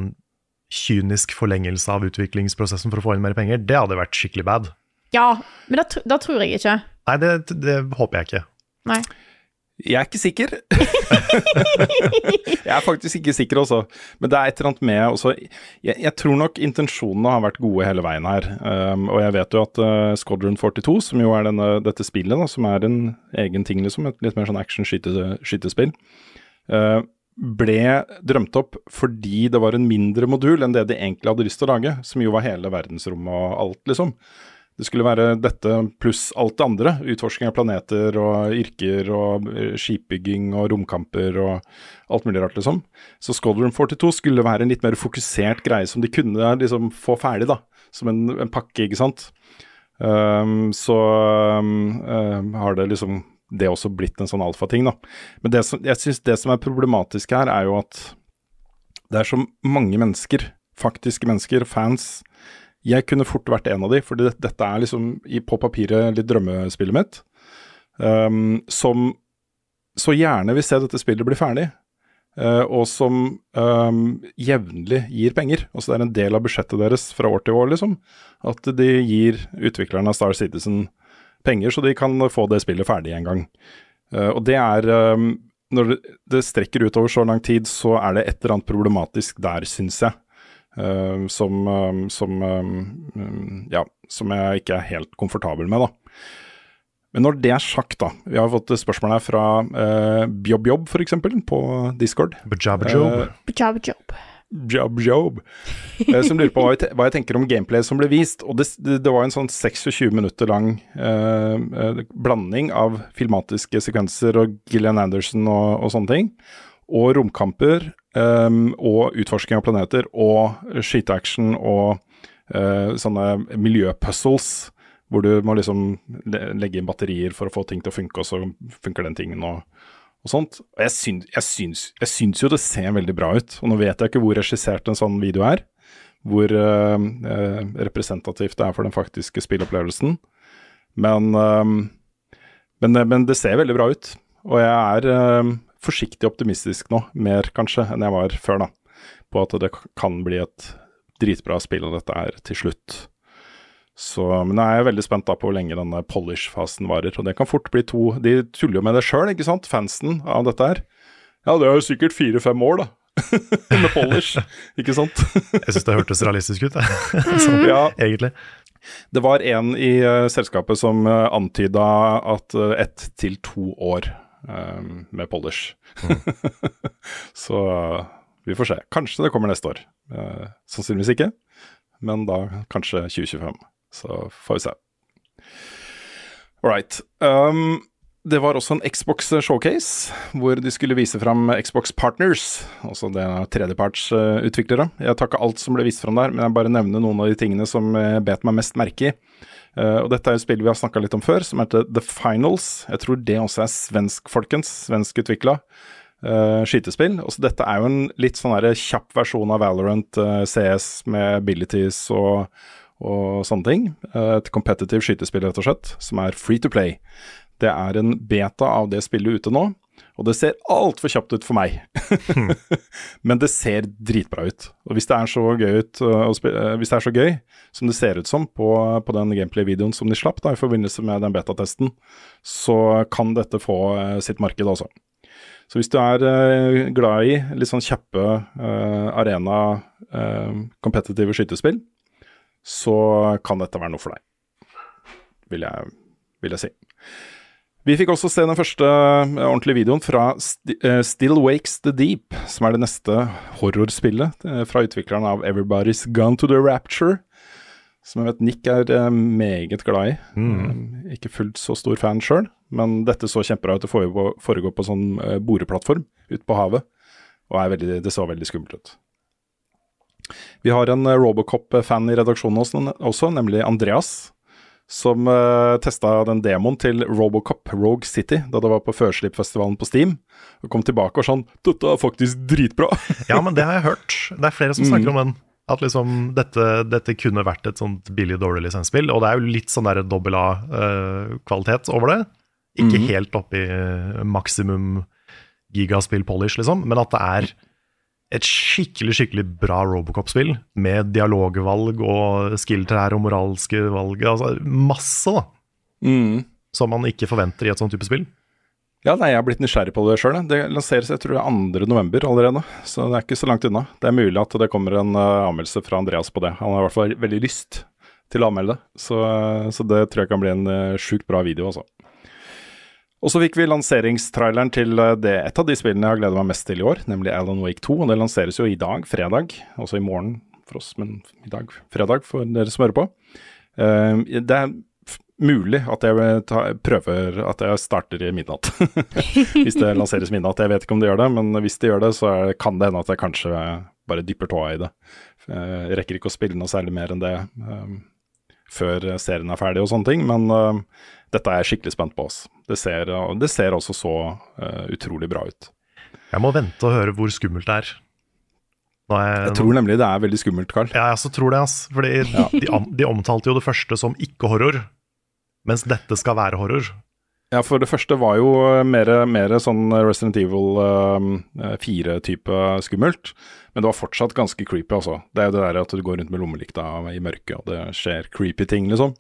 kynisk forlengelse av utviklingsprosessen for å få inn mer penger, det hadde vært skikkelig bad. Ja, men da, da tror jeg ikke. Nei, det, det håper jeg ikke. Nei. Jeg er ikke sikker. *laughs* jeg er faktisk ikke sikker også, men det er et eller annet med også Jeg, jeg tror nok intensjonene har vært gode hele veien her. Um, og jeg vet jo at uh, Squadron 42, som jo er denne, dette spillet, da, som er en egen ting, liksom, et litt mer sånn action-skytespill, uh, ble drømt opp fordi det var en mindre modul enn det de egentlig hadde lyst til å lage, som jo var hele verdensrommet og alt, liksom. Det skulle være dette pluss alt det andre. Utforsking av planeter og yrker og eh, skipbygging og romkamper og alt mulig rart, liksom. Så Squadron 42 skulle være en litt mer fokusert greie som de kunne liksom få ferdig, da. Som en, en pakke, ikke sant. Um, så um, um, har det liksom det også blitt en sånn alfating, da. Men det som, jeg synes det som er problematisk her, er jo at det er så mange mennesker, faktiske mennesker, fans. Jeg kunne fort vært en av de, for det, dette er liksom i, på papiret litt drømmespillet mitt. Um, som så gjerne vil se dette spillet bli ferdig, uh, og som um, jevnlig gir penger. Altså det er en del av budsjettet deres fra år til år, liksom. At de gir utviklerne av Star Citizen penger, så de kan få det spillet ferdig en gang. Uh, og det er um, Når det, strekker utover så lang tid, så er det et eller annet problematisk der, syns jeg. Uh, som, um, som um, Ja, som jeg ikke er helt komfortabel med, da. Men når det er sagt, da. Vi har fått spørsmål her fra uh, Bjobb Jobb, f.eks., på Discord. Bajabajob. Uh, Job, job. Job Job, eh, som lurer på hva jeg, hva jeg tenker om gameplay som ble vist. Og det, det, var en sånn 26 minutter lang eh, eh, blanding av filmatiske sekvenser og Gillian Anderson og, og sånne ting. Og romkamper um, og utforsking av planeter og skyteaction og uh, sånne miljøpuzzles. Hvor du må liksom legge inn batterier for å få ting til å funke, og så funker den tingen. og og sånt. Og jeg syns, jeg, syns, jeg syns jo det ser veldig bra ut. Og nå vet jeg ikke hvor regissert en sånn video er. Hvor uh, representativt det er for den faktiske spillopplevelsen. Men, uh, men, men, det ser veldig bra ut. Og jeg er forsiktig optimistisk nå, mer kanskje enn jeg var før, da. På at det kan bli et dritbra spill av dette her til slutt. Så, men jeg er veldig spent da på hvor lenge denne polish-fasen varer. Og det kan fort bli to De tuller jo med det sjøl, ikke sant, fansen av dette her. Ja, det er jo sikkert fire-fem år, da. *laughs* med polish, ikke sant? Jeg syns det hørtes realistisk ut, jeg. *laughs* sånn, Ja. egentlig. Det var en i uh, selskapet som uh, antyda at uh, ett til to år um, med polish. *laughs* Så uh, vi får se. Kanskje det kommer neste år. Uh, sannsynligvis ikke, men da kanskje 2025. Så får vi se. All right. Um, det var også en Xbox showcase, hvor de skulle vise fram Xbox Partners, altså det er tredjepartsutviklere. Jeg tar ikke alt som ble vist fram der, men jeg bare nevner noen av de tingene som bet meg mest merke i. Uh, og dette er et spill vi har snakka litt om før, som heter The Finals. Jeg tror det også er svensk, folkens. Svensk utvikla. Uh, skytespill. Også dette er jo en litt sånn kjapp versjon av Valorant uh, CS med abilities og, og sånne ting. Et competitive skytespill, rett og slett, som er free to play. Det er en beta av det spillet ute nå, og det ser altfor kjapt ut for meg. *laughs* Men det ser dritbra ut. Og hvis det er så gøy, ut, uh, uh, hvis det er så gøy som det ser ut som på, på den gameplay-videoen som de slapp da, i forbindelse med den betatesten, så kan dette få uh, sitt marked også. Så hvis du er glad i litt sånn kjappe uh, arena eh, competitive skytespill, så kan dette være noe for deg, vil jeg, vil jeg si. Vi fikk også se den første eh, ordentlige videoen fra eh, Still Wakes The Deep, som er det neste horrorspillet eh, fra utvikleren av Everybody's Gone to the Rapture. Som jeg vet Nick er meget glad i. Mm. ikke fullt så stor fan sjøl, men dette så kjempebra ut. Det foregår, på sånn boreplattform ute på havet, og veldig, det så veldig skummelt ut. Vi har en Robocop-fan i redaksjonen også, nemlig Andreas. Som uh, testa den demoen til Robocop Rogue City da det var på Førslippfestivalen på Steam. Og kom tilbake og sånn 'Dette er faktisk dritbra'. *laughs* Ja, men det har jeg hørt. Det er flere som snakker om den. At liksom dette, dette kunne vært et sånt billig, dårlig lisensspill. Og det er jo litt sånn der dobbel A-kvalitet over det. Ikke mm. helt oppe i eh, maksimum gigaspill polish, liksom, men at det er et skikkelig skikkelig bra Robocop-spill, med dialogvalg og skill-trær og moralske valg. Altså masse, da, Mm. som man ikke forventer i et sånt type spill. Ja, nei, jeg har blitt nysgjerrig på det sjøl. Det lanseres jeg tror det er 2. november allerede, så det er ikke så langt unna. Det er mulig at det kommer en uh, anmeldelse fra Andreas på det. Han har i hvert fall veldig lyst til å anmelde det, så, uh, så det tror jeg kan bli en uh, sjukt bra video, altså. Og så fikk vi lanseringstraileren til uh, det, et av de spillene jeg har gledet meg mest til i år, nemlig Alan Wake 2. og Det lanseres jo i dag, fredag, også i morgen for oss, men i dag, fredag, for dere som hører på. Eh, det er mulig at jeg prøver at jeg starter i midnatt. *laughs* hvis det lanseres midnatt. Jeg vet ikke om det gjør det, men hvis det gjør det, så kan det hende at jeg kanskje bare dypper tåa i det. Eh, Jeg rekker ikke å spille noe særlig mer enn det eh, før serien er ferdig og sånne ting, men uh, dette er jeg skikkelig spent på. Oss. Det, ser, det ser også så uh, utrolig bra ut. Jeg må vente og høre hvor skummelt det er. Er Jeg tror nemlig det er veldig skummelt, Carl. Ja, jeg også tror det, ass. Fordi de, de omtalte jo det første som ikke-horror, mens dette skal være horror. Ja, for det første var jo mer, mer sånn Resident Evil uh, 4-type skummelt. Men det var fortsatt ganske creepy, altså. Det er jo det der at du går rundt med lommelykta i mørket, og det skjer creepy ting, liksom.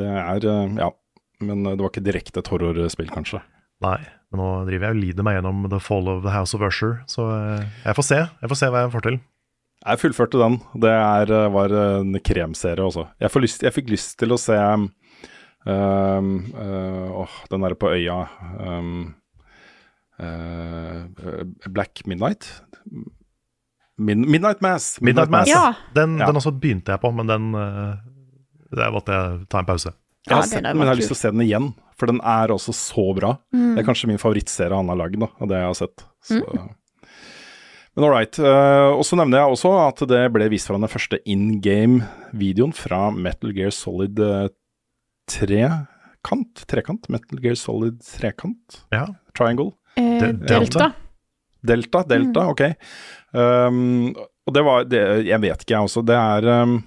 Det er uh, Ja. Men det var ikke direkte et horrorspill, kanskje. Nei, men nå driver jeg og lider meg gjennom The Fall of the House of Usher, så eh, jeg får se. Jeg får se hva jeg får til. Jeg fullførte den. Det er, eh, var en kremserie også. Jeg, lyst, jeg fikk lyst til å se um, uh, åh, den derre på øya um, uh, Black Midnight? Min, Midnight Mass. Midnight Mass, Ja. Den, Ja. den også begynte jeg på, men den eh, Der måtte jeg ta en pause. Jeg har Ja, sett den men jeg har lyst til å se den igjen. For den er også så bra. Mm. Det er kanskje min favorittserie han har lagd, av det jeg har sett. Så. Men all right. Uh, og så nevner jeg også at det ble vist fra den første in game-videoen fra Metal Gear Solid eh, trekant? Trekant? Metal Gear Solid trekant? Ja. Triangle? Eh, delta. Delta. Delta, Delta, ok. Um, og det var det, Jeg vet ikke, jeg også. Det er um,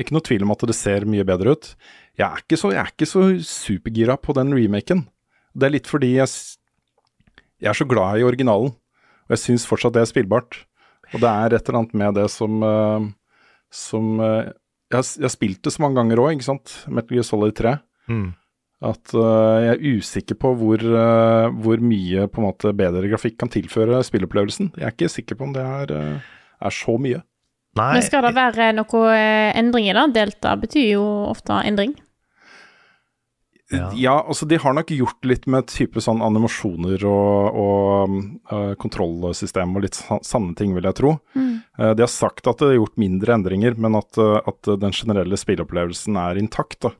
ikke noe tvil om at det ser mye bedre ut. Jeg er ikke så, jeg er ikke så supergira på den remaken. Det er litt fordi jeg, jeg er så glad i originalen, og jeg syns fortsatt det er spillbart. Og det er et eller annet med det som, uh, som uh, jeg, har, jeg har spilt det så mange ganger òg, ikke sant. Metal Gear Solid 3. Mm. At uh, jeg er usikker på hvor, uh, hvor mye på en måte bedre grafikk kan tilføre spillopplevelsen. Jeg er ikke sikker på om det er, uh, er så mye. Nei, Men skal det være noe endringer, endring i det? Delta betyr jo ofte endring. Ja. Ja, altså de har nok gjort litt med type sånn animasjoner og, og uh, kontrollsystem og litt sa- sanne ting, vil jeg tro. Uh, de har sagt at det er gjort mindre endringer, men at, uh, at den generelle spilleopplevelsen er intakt. da.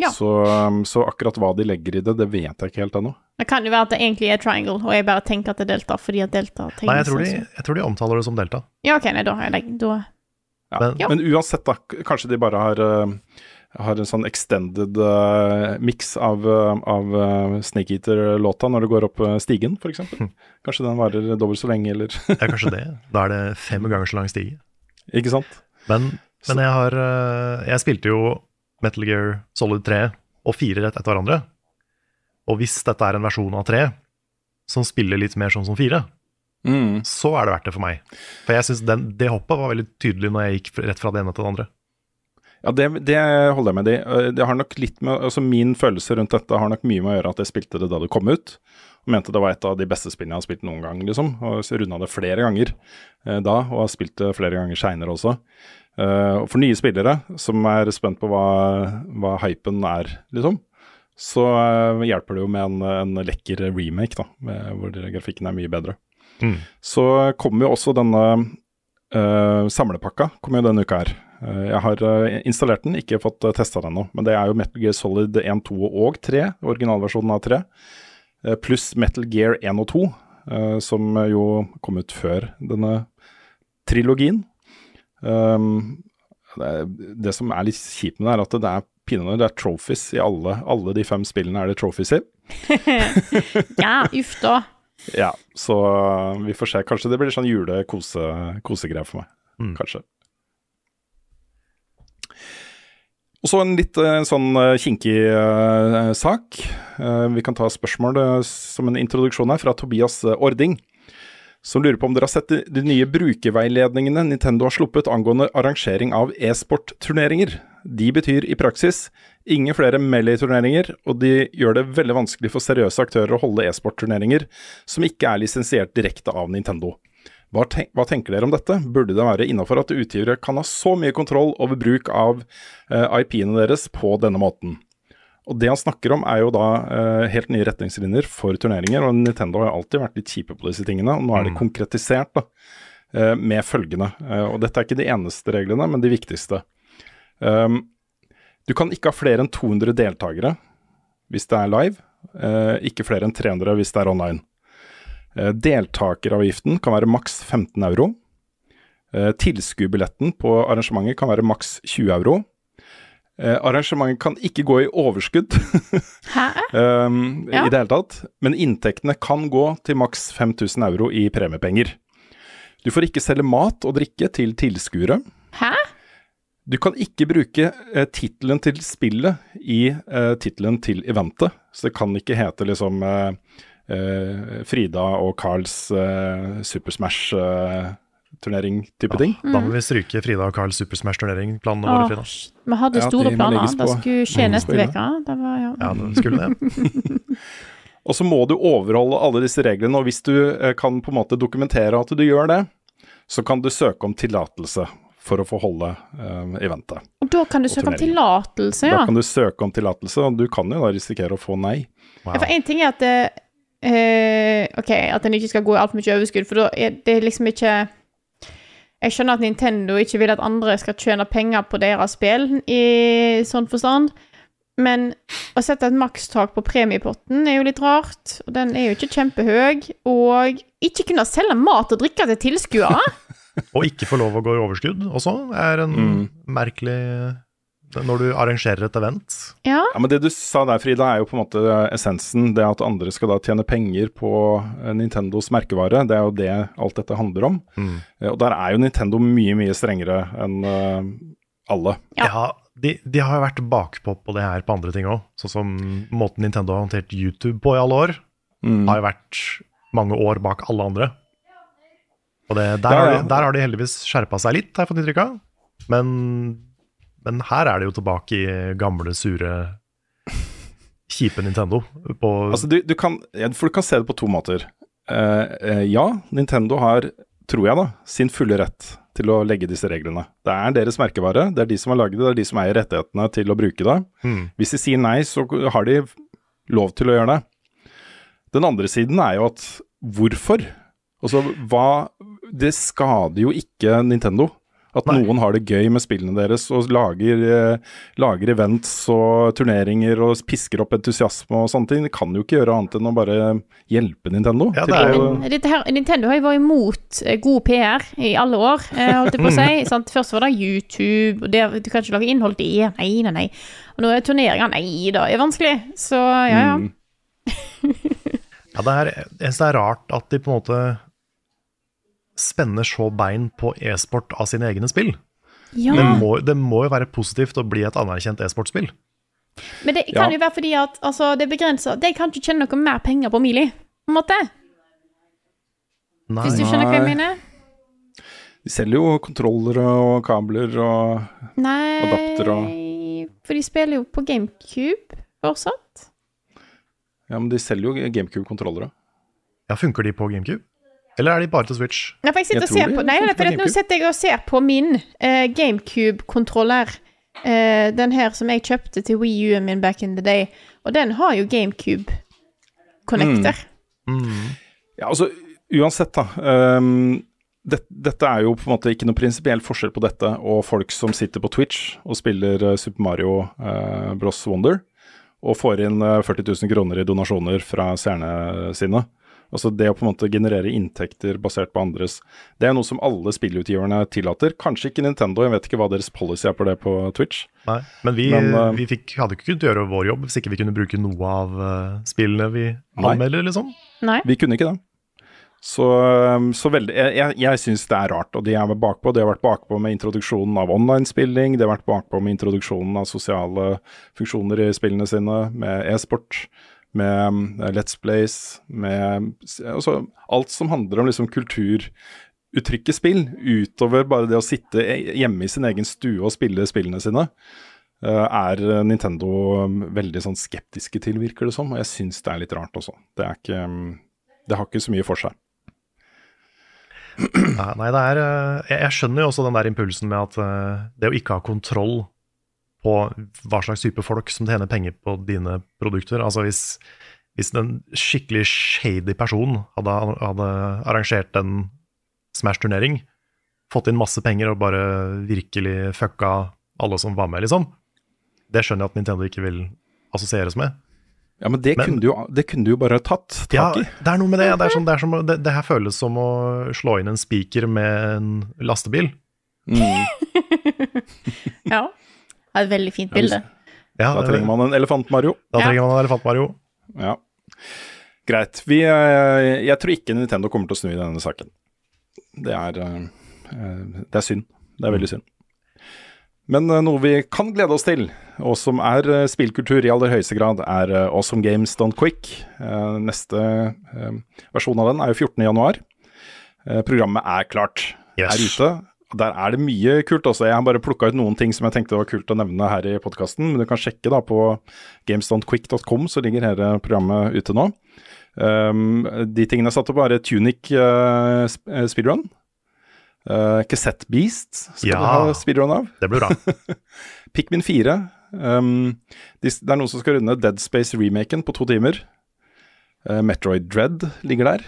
Ja. Så, um, så akkurat hva de legger i det, det vet jeg ikke helt ennå. Det kan jo være at det egentlig er triangle, og jeg bare tenker at det er delta fordi at delta Nei, jeg tror, de, jeg tror de omtaler det som delta. Ja, ok, nei, da har jeg legg- da Ja. Men- Ja. Men uansett, da. Kanskje de bare har, uh, har en sånn extended uh, mix av, uh, av uh, Snake Eater-låta når det går opp stigen, f.eks. Kanskje den varer dobbelt så lenge, eller *laughs* Ja, kanskje det. Da er det fem ganger så lang stige. Ikke sant? Men, men jeg har eh, Jeg spilte jo Metal Gear Solid 3 og 4 rett etter hverandre. Og hvis dette er en versjon av 3 som spiller litt mer sånn som 4, Mm. så er det verdt det for meg. For jeg syns det hoppet var veldig tydelig når jeg gikk rett fra det ene til det andre. Ja, det, det holder jeg med i. Uh, Det har nok litt med, altså Min følelse rundt dette har nok mye med å gjøre at jeg spilte det da det kom ut. Og mente det var et av de beste spillene jeg har spilt noen gang, liksom. Og så runda det flere ganger eh, da, og har spilt det flere ganger seinere også. Eh, og for nye spillere som er spent på hva, hva hypen er, liksom, så eh, hjelper det jo med en, en lekker remake, da, med, hvor grafikken er mye bedre. Mm. Så kommer jo også denne eh, samlepakka kommer jo denne uka her. Eh, jeg har eh, installert den, ikke fått uh, testa den ennå. Men det er jo Metal Gear Solid 1, 2 og 3, originalversjonen av 3. eh, pluss Metal Gear 1 og 2, eh, som jo kom ut før denne trilogien. Um, det, som er litt kjipt med det, er at det er pinadø det er trophies i alle, alle de fem spillene er det trophies i. *laughs* Ja, uff da. Ja, så vi får se. Kanskje det blir sånn jule-kosegreier for meg. Mm. Kanskje. Og så en litt eh, sånn eh, kinkig uh, sak. Uh, vi kan ta spørsmål uh, som en introduksjon her fra Tobias Ording. Som lurer på om dere har sett de, de nye brukerveiledningene Nintendo har sluppet angående arrangering av e-sportturneringer. De betyr i praksis ingen flere Melee-turneringer, og de gjør det veldig vanskelig for seriøse aktører å holde e-sportturneringer som ikke er lisensiert direkte av Nintendo. Hva, ten hva tenker dere om dette? Burde det være innafor at utgivere kan ha så mye kontroll over bruk av eh, IP-ene deres på denne måten? Og Det han snakker om er jo da eh, helt nye retningslinjer for turneringer, og Nintendo har alltid vært litt kjipe på disse tingene, og nå er det konkretisert da, eh, med følgende. Eh, og dette er ikke de eneste reglene, men de viktigste. Um, Du kan ikke ha flere enn 200 deltakere hvis det er live. eh, ikke flere enn 300 hvis det er online. Eh, deltakeravgiften kan være maks 15 euro. Eh, Tilskuerbilletten på arrangementet kan være maks 20 euro. Eh, arrangementet kan ikke gå i overskudd *laughs* Hæ? um, Ja. i det hele tatt, men inntektene kan gå til maks 5000 euro i premiepenger. Du får ikke selge mat og drikke til tilskuere. Hæ? Du kan ikke bruke eh, tittelen til spillet i eh, tittelen til eventet. Så det kan ikke hete liksom eh, Frida og Carls eh, Super Smash-turnering-type ting. Da må vi stryke Frida og Carls Super Smash-turnering-planene våre, Frida. Vi hadde store ja, planer. Det skulle skje Mm. neste uke. Ja. Ja, det skulle det. *laughs* Og så må du overholde alle disse reglene, og hvis du eh, kan på en måte dokumentere at du gjør det, så kan du søke om tillatelse for å få holde eh, eventet. Og da kan du søke om tillatelse, ja? Da kan du søke om tillatelse, og du kan jo da risikere å få nei. Wow. Ja, For én ting er at det, eh, OK, at en ikke skal gå i altfor mye overskudd, for da er det liksom ikke Jeg skjønner at Nintendo ikke vil at andre skal tjene penger på deres spill, i sånn forstand. Men å sette et makstak på premiepotten er jo litt rart. Og den er jo ikke kjempehøy. Og ikke kunne selge mat og drikke til tilskuere. *laughs* Og ikke få lov å gå i overskudd også er en Mm. merkelig Når du arrangerer et event. ja. Ja, men Det du sa der, Frida, er jo på en måte essensen. Det at andre skal da tjene penger på eh, Nintendos merkevare. Det er jo det alt dette handler om. Mm. Eh, Og der er jo Nintendo mye, mye strengere enn eh, alle. Ja. Ja, de, de har jo vært bakpå på det her på andre ting òg. Sånn som måten Nintendo har håndtert YouTube på i alle år, Mm. har jo vært mange år bak alle andre. Og det, der, Ja, har de, der har de heldigvis skjerpa seg litt, har jeg fått inntrykk av. Men, men her er det jo tilbake i gamle, sure, kjipe Nintendo. Altså, du, du kan, for du kan se det på to måter. Uh, ja, Nintendo har, tror jeg da, sin fulle rett til å legge disse reglene. Det er deres merkevare, det er de som har laget det, det er de som eier rettighetene til å bruke det. Mm. Hvis de sier nei, så har de lov til å gjøre det. Den andre siden er jo at hvorfor? Altså, hva Det skader jo ikke Nintendo. At Nei. noen har det gøy med spillene deres og lager, eh, lager events og turneringer og pisker opp entusiasme og sånne ting. Det kan jo ikke gjøre annet enn å bare hjelpe Nintendo. Ja, til det er jo- dette her, Nintendo har jo vært imot eh, god PR i alle år, eh, holdt jeg på å si. sant? Først var det YouTube, og det, du kan ikke lage innhold til det. Nei, nei, nei. Og nå er turneringer. Nei da, det er vanskelig. Så ja, ja. Mm. *laughs* Ja, det er, det er rart at de på en måte spenner så bein på e-sport av sine egne spill. ja. Det, må, det må jo være positivt å bli et anerkjent e-sportspill. Men det kan Ja. jo være fordi at altså, det er begrensa. De kan ikke tjene noe mer penger på Mili, på en måte. Nei. Hvis du skjønner hva jeg mener? De selger jo kontrollere og kabler og Nei Adapter For de spiller jo på GameCube fortsatt. Ja, men de selger jo GameCube-kontrollere. Ja, Funker de på GameCube? Eller er de bare til Switch? Nei, for jeg sitter Jeg og ser på Nei, nei, for nå sitter jeg og ser på min uh, GameCube-kontroller. Uh, den her som jeg kjøpte til Wii U-en min back in the day. Og den har jo GameCube-connector. Mm. Ja, altså uansett, da. Um, det, dette er jo på en måte ikke noe prinsipiell forskjell på dette og folk som sitter på Twitch og spiller uh, Super Mario uh, Bros. Wonder og får inn eh, 40 000 kroner i donasjoner fra seerne sine. Altså Det å på en måte generere inntekter basert på andres Det er noe som alle spillutgiverne tillater. Kanskje ikke Nintendo, jeg vet ikke hva deres policy er på det på Twitch. Nei, men vi, Men, uh, vi fikk, hadde ikke kunnet gjøre vår jobb hvis ikke vi kunne bruke noe av eh, spillene vi Nei. anmelder, liksom. Nei. Vi kunne ikke det. Så, um, så veldig Jeg, jeg, jeg syns det er rart, og de er bakpå. De har vært bakpå med introduksjonen av online-spilling, de har vært bakpå med introduksjonen av sosiale funksjoner i spillene sine, med e-sport, med um, Let's Plays, med altså, alt som handler om liksom kulturuttrykket spill, utover bare det å sitte e- hjemme i sin egen stue og spille spillene sine. uh, er Nintendo um, veldig sånn skeptiske til, virker det som. Og jeg syns det er litt rart også. Det ikke um, Det har ikke så mye for seg. Nei, det er eh, jeg, skjønner jo også den der impulsen med at eh, det å ikke ha kontroll på hva slags type folk som tjener penger på dine produkter Altså hvis, hvis en skikkelig shady person hadde, hadde arrangert en Smash-turnering, fått inn masse penger og bare virkelig fucka alle som var med, liksom. Det skjønner jeg at Nintendo ikke vil assosieres med. Ja, men det, Men- kunne, du jo, det kunne du jo bare ha tatt Ja, tak i. det er noe med det. Det, er sånn, det, er som, det, det her føles som å slå inn en spiker med en lastebil. Mm. *laughs* Ja. Det er Et veldig fint bilde. Ja, Da trenger man en elefant, Mario. da Ja. trenger man en elefant Mario. Ja. Greit. Vi, eh, jeg tror ikke Nintendo kommer til å snu i denne saken. Det er, eh, eh, det er synd. Det er veldig synd. Men noe vi kan glede oss til, og som er spillkultur i aller høyeste grad, er Awesome Games Done Quick. Eh, Neste versjon av den er jo 14. januar. Eh, Programmet er klart. Yes. Er ute. Der er det mye kult også. Jeg har bare plukka ut noen ting som jeg tenkte var kult å nevne her i podkasten. Men du kan sjekke da på gamestonquick.com, så ligger hele programmet ute nå. Um, de tingene jeg satte opp, er Tunic uh, speedrun. Uh, Cassette Beast skal Ja. du ha speedrun av. Det blir bra. *laughs* Pikmin 4. Um, de, det er noen som skal runde Dead Space-remaken på to timer. Uh, Metroid Dread ligger der.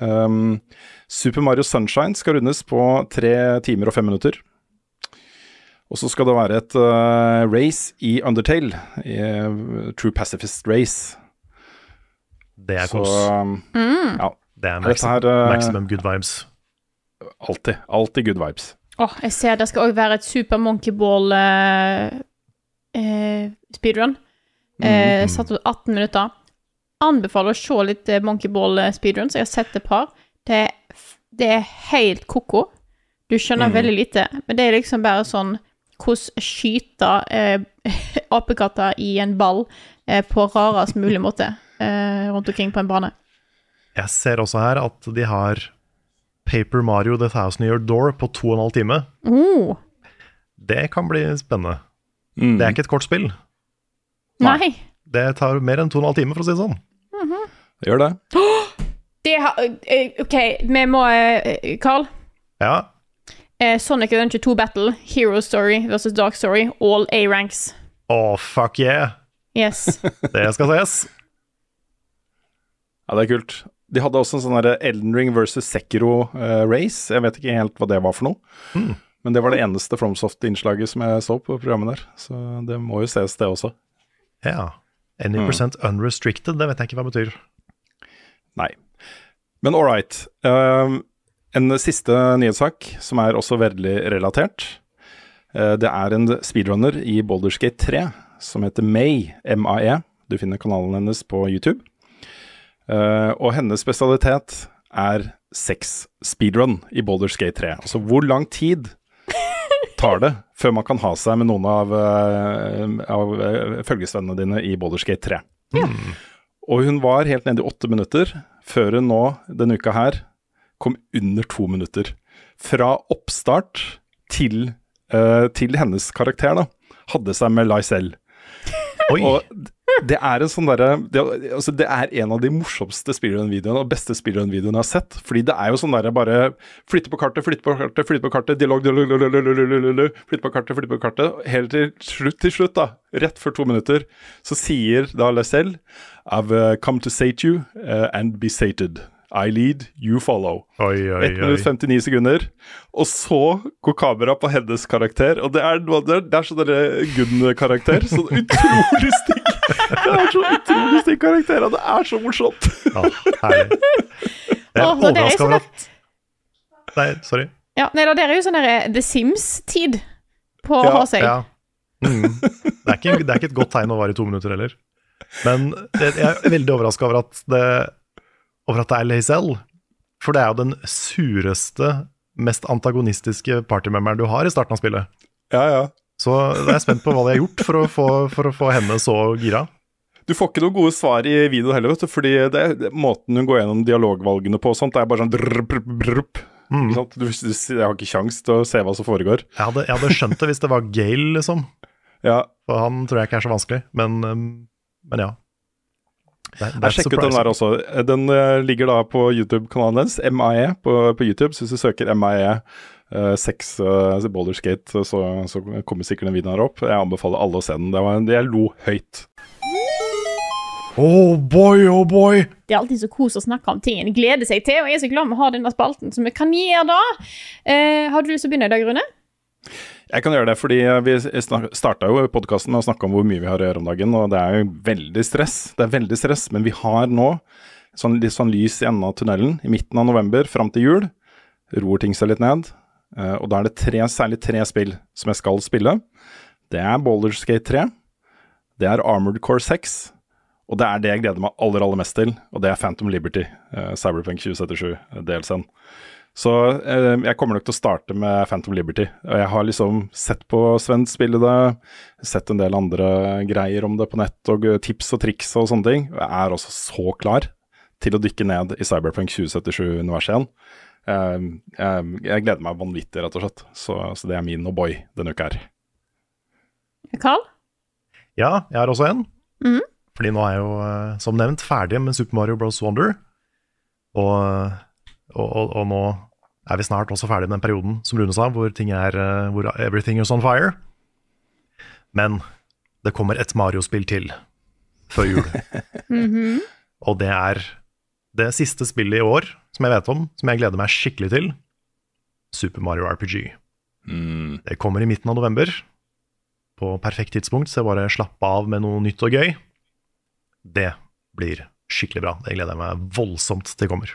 Um, Super Mario Sunshine skal rundes på tre timer og fem minutter. Og så skal det være et uh, race i Undertale. I, uh, True Pacifist Race. Det er Så kos. um, ja, Det er maxim maximum, her, uh, maximum good vibes. alltid. Alltid good vibes. Åh, jeg ser det skal òg være et Super Monkey Ball eh, eh, speedrun. Eh, Mm. Satt ut 18 minutter. Anbefaler å se litt Monkeyball Monkey Ball eh, speedruns. Jeg har sett et par. Det, det er helt ko-ko. Du skjønner Mm. veldig lite, men det er liksom bare sånn hvordan skyte eh, *laughs* apekatter i en ball eh, på rarest mulig måte eh, rundt omkring på en bane. Jeg ser også her at de har Paper Mario The Thousand Year Door på to og en halv time. Oh, Det kan bli spennende. Mm. Det er ikke et kort spill. nei. Det tar mer enn to og en halv time, for å si det sånn. Det gjør det. Det har eh, OK, vi må eh, Carl? Ja, Eh, Sonic Adventure 2 Battle, Hero Story versus Dark Story, all A-ranks. Å, fuck yeah! Yes. *laughs* Det skal ses. Ja, det er kult. De hadde også en sånn Elden Ring versus Sekiro-race. jeg vet ikke helt hva det var for noe. Men det var det eneste FromSoft-innslaget som jeg så på programmet der. Så det må jo ses, det også. Ja. Any percent unrestricted, det vet jeg ikke hva det betyr. Nei. Men all right. Uh, en siste nyhetssak, som er også veldig relatert. Uh, det er en speedrunner i Boulderskate 3 som heter May, MAE. Du finner kanalen hennes på YouTube. Uh, og hennes spesialitet er sex speedrun i Boulderskate 3. Altså hvor lang tid tar det før man kan ha seg med noen av, uh, av uh, følgesvennene dine i Boulderskate 3? Og hun var helt nede i åtte minutter, før hun nå, denne uka her, kom under to minutter. Fra oppstart til, uh, til hennes karakter, da. Hadde seg med Lysel. Oi! Og det er en sånn derre det, altså det er en av de morsomste speedrun-videoene og beste speedrun-videoene jeg har sett. Fordi det er jo sånn derre bare flytte på kartet, flytte på kartet, flytte på kartet, dialog, dialog, dialog, flytte på kartet, flytte på kartet. Helt til slutt, til slutt, da, rett før to minutter, så sier da Lacelle I've uh, come to sate you uh, and be sated. I lead, you follow. Oi, oi, 1 minutt 59 sekunder. Og så går kameraet på hennes karakter, og det er, det er, det er sånn Gunn-karakter. Så utrolig *laughs* stygg. Det er så utrolig stygg karakter, og det er så morsomt. Ja, herlig. Jeg er det er overraska over at Nei, sorry. Ja, nei da, det er jo sånn der The Sims-tid på å Ja, ha seg. Ja. Mm. Det, er ikke, det er ikke et godt tegn å være i to minutter heller. Men jeg er veldig overraska over, at det- over at det er Lazelle. For det er jo den sureste, mest antagonistiske partymemberen du har i starten av spillet. Ja, ja. Så da er jeg spent på hva de har gjort for å få, for å få henne så gira. Du får ikke noen gode svar i videoen heller, vet du, fordi det, det, måten hun går gjennom dialogvalgene på og sånt, det er bare sånn drr, brr, brr. Mm. Du, du, jeg har ikke kjangs til å se hva som foregår. Jeg hadde, jeg hadde skjønt det hvis det var Gale, liksom. Ja, For han tror jeg ikke er så vanskelig, men, um, men ja. Det Jeg sjekket den der også. Den eh, ligger da på YouTube-kanalen hennes, MIE på, på YouTube. Så hvis du søker MIE uh, seks uh, Boulderskate, så, så kommer sikkert den videoen her opp. Jeg anbefaler alle å se den. Det var, jeg lo høyt. Oh boy, oh boy! Det er alltid så kos å snakke om ting en gleder seg til, og jeg er så glad vi har denne spalten, som vi kan gjøre da. Uh, har du lyst til å begynne i dag, Rune? Jeg kan gjøre det, fordi vi starta jo podkasten med å snakke om hvor mye vi har å gjøre om dagen, og det er jo veldig stress. Det er veldig stress, men vi har nå sånn, litt sånn lys i enden av tunnelen. I midten av november, fram til jul, roer ting seg litt ned. Eh, og da er det tre, særlig tre spill som jeg skal spille. Det er Baldur's Gate 3, det er Armored Core 6, og det er det jeg gleder meg aller, aller mest til, og det er Phantom Liberty, uh, Cyberpunk 2077-delsen. Så eh, jeg kommer nok til å starte med Phantom Liberty. Og jeg har liksom sett på Sven spille det, sett en del andre greier om det på nett, og tips og triks og sånne ting. Og jeg er også så klar til å dykke ned i Cyberpunk 2077-universet igjen. Eh, jeg, jeg, gleder meg vanvittig, rett og slett. Så, så det er min og boy denne uka her. Carl? Ja, jeg har også en. Mm. Fordi nå er jeg jo, eh, som nevnt, ferdig med Super Mario Bros. Wonder. Og, og, og, og nå er vi snart også ferdig med den perioden som Rune sa, hvor, ting er, eh, hvor everything is on fire. Men det kommer et Mario-spill til før jul. *laughs* Mhm. Og det er det siste spillet i år som jeg vet om, som jeg gleder meg skikkelig til. Super Mario RPG. Mm. Det kommer i midten av november. På perfekt tidspunkt, så jeg bare slapper av med noe nytt og gøy. Det blir skikkelig bra. Det gleder jeg meg voldsomt til kommer.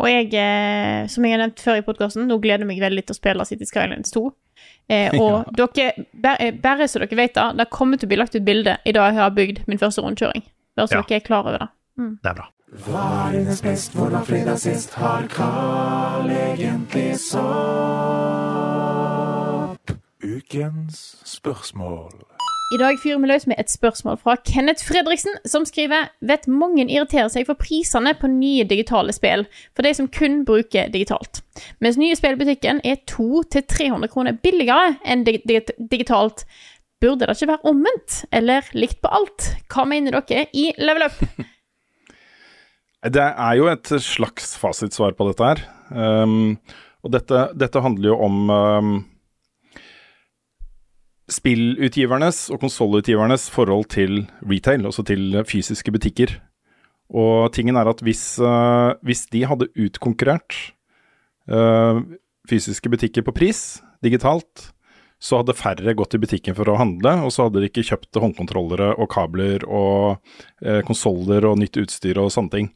Og jeg, eh, som jeg har nevnt før i podkasten, nå gleder jeg meg veldig til å spille City Skylines 2. Eh, *laughs* og dere, bare, eh, bare så dere vet det, det kommer til å bli lagt ut bilde i dag jeg har bygd min første rundkjøring. Bare så Ja. dere er klar over det. Det er bra. Hva er hennes best, hvor var fredag sist? Har Carl egentlig sopp? Ukens spørsmål. I dag fyrer vi løs med et spørsmål fra Kenneth Fredriksen, som skriver Vet mange irriterer seg for prisene på nye digitale spill, for de som kun bruker digitalt. Mens nye spill i butikken er 200-300 kroner billigere enn dig dig digitalt. Burde det ikke være omvendt, eller likt på alt? Hva mener dere i Level Up? *laughs* Det er jo et slags fasitsvar på dette her. Um, og dette, dette handler jo om um, spillutgivernes og konsollutgivernes forhold til retail, altså til fysiske butikker. Og tingen er at hvis, uh, hvis de hadde utkonkurrert uh, fysiske butikker på pris digitalt, så hadde færre gått i butikken for å handle, og så hadde de ikke kjøpt håndkontrollere og kabler og eh, konsoller og nytt utstyr og sånne ting.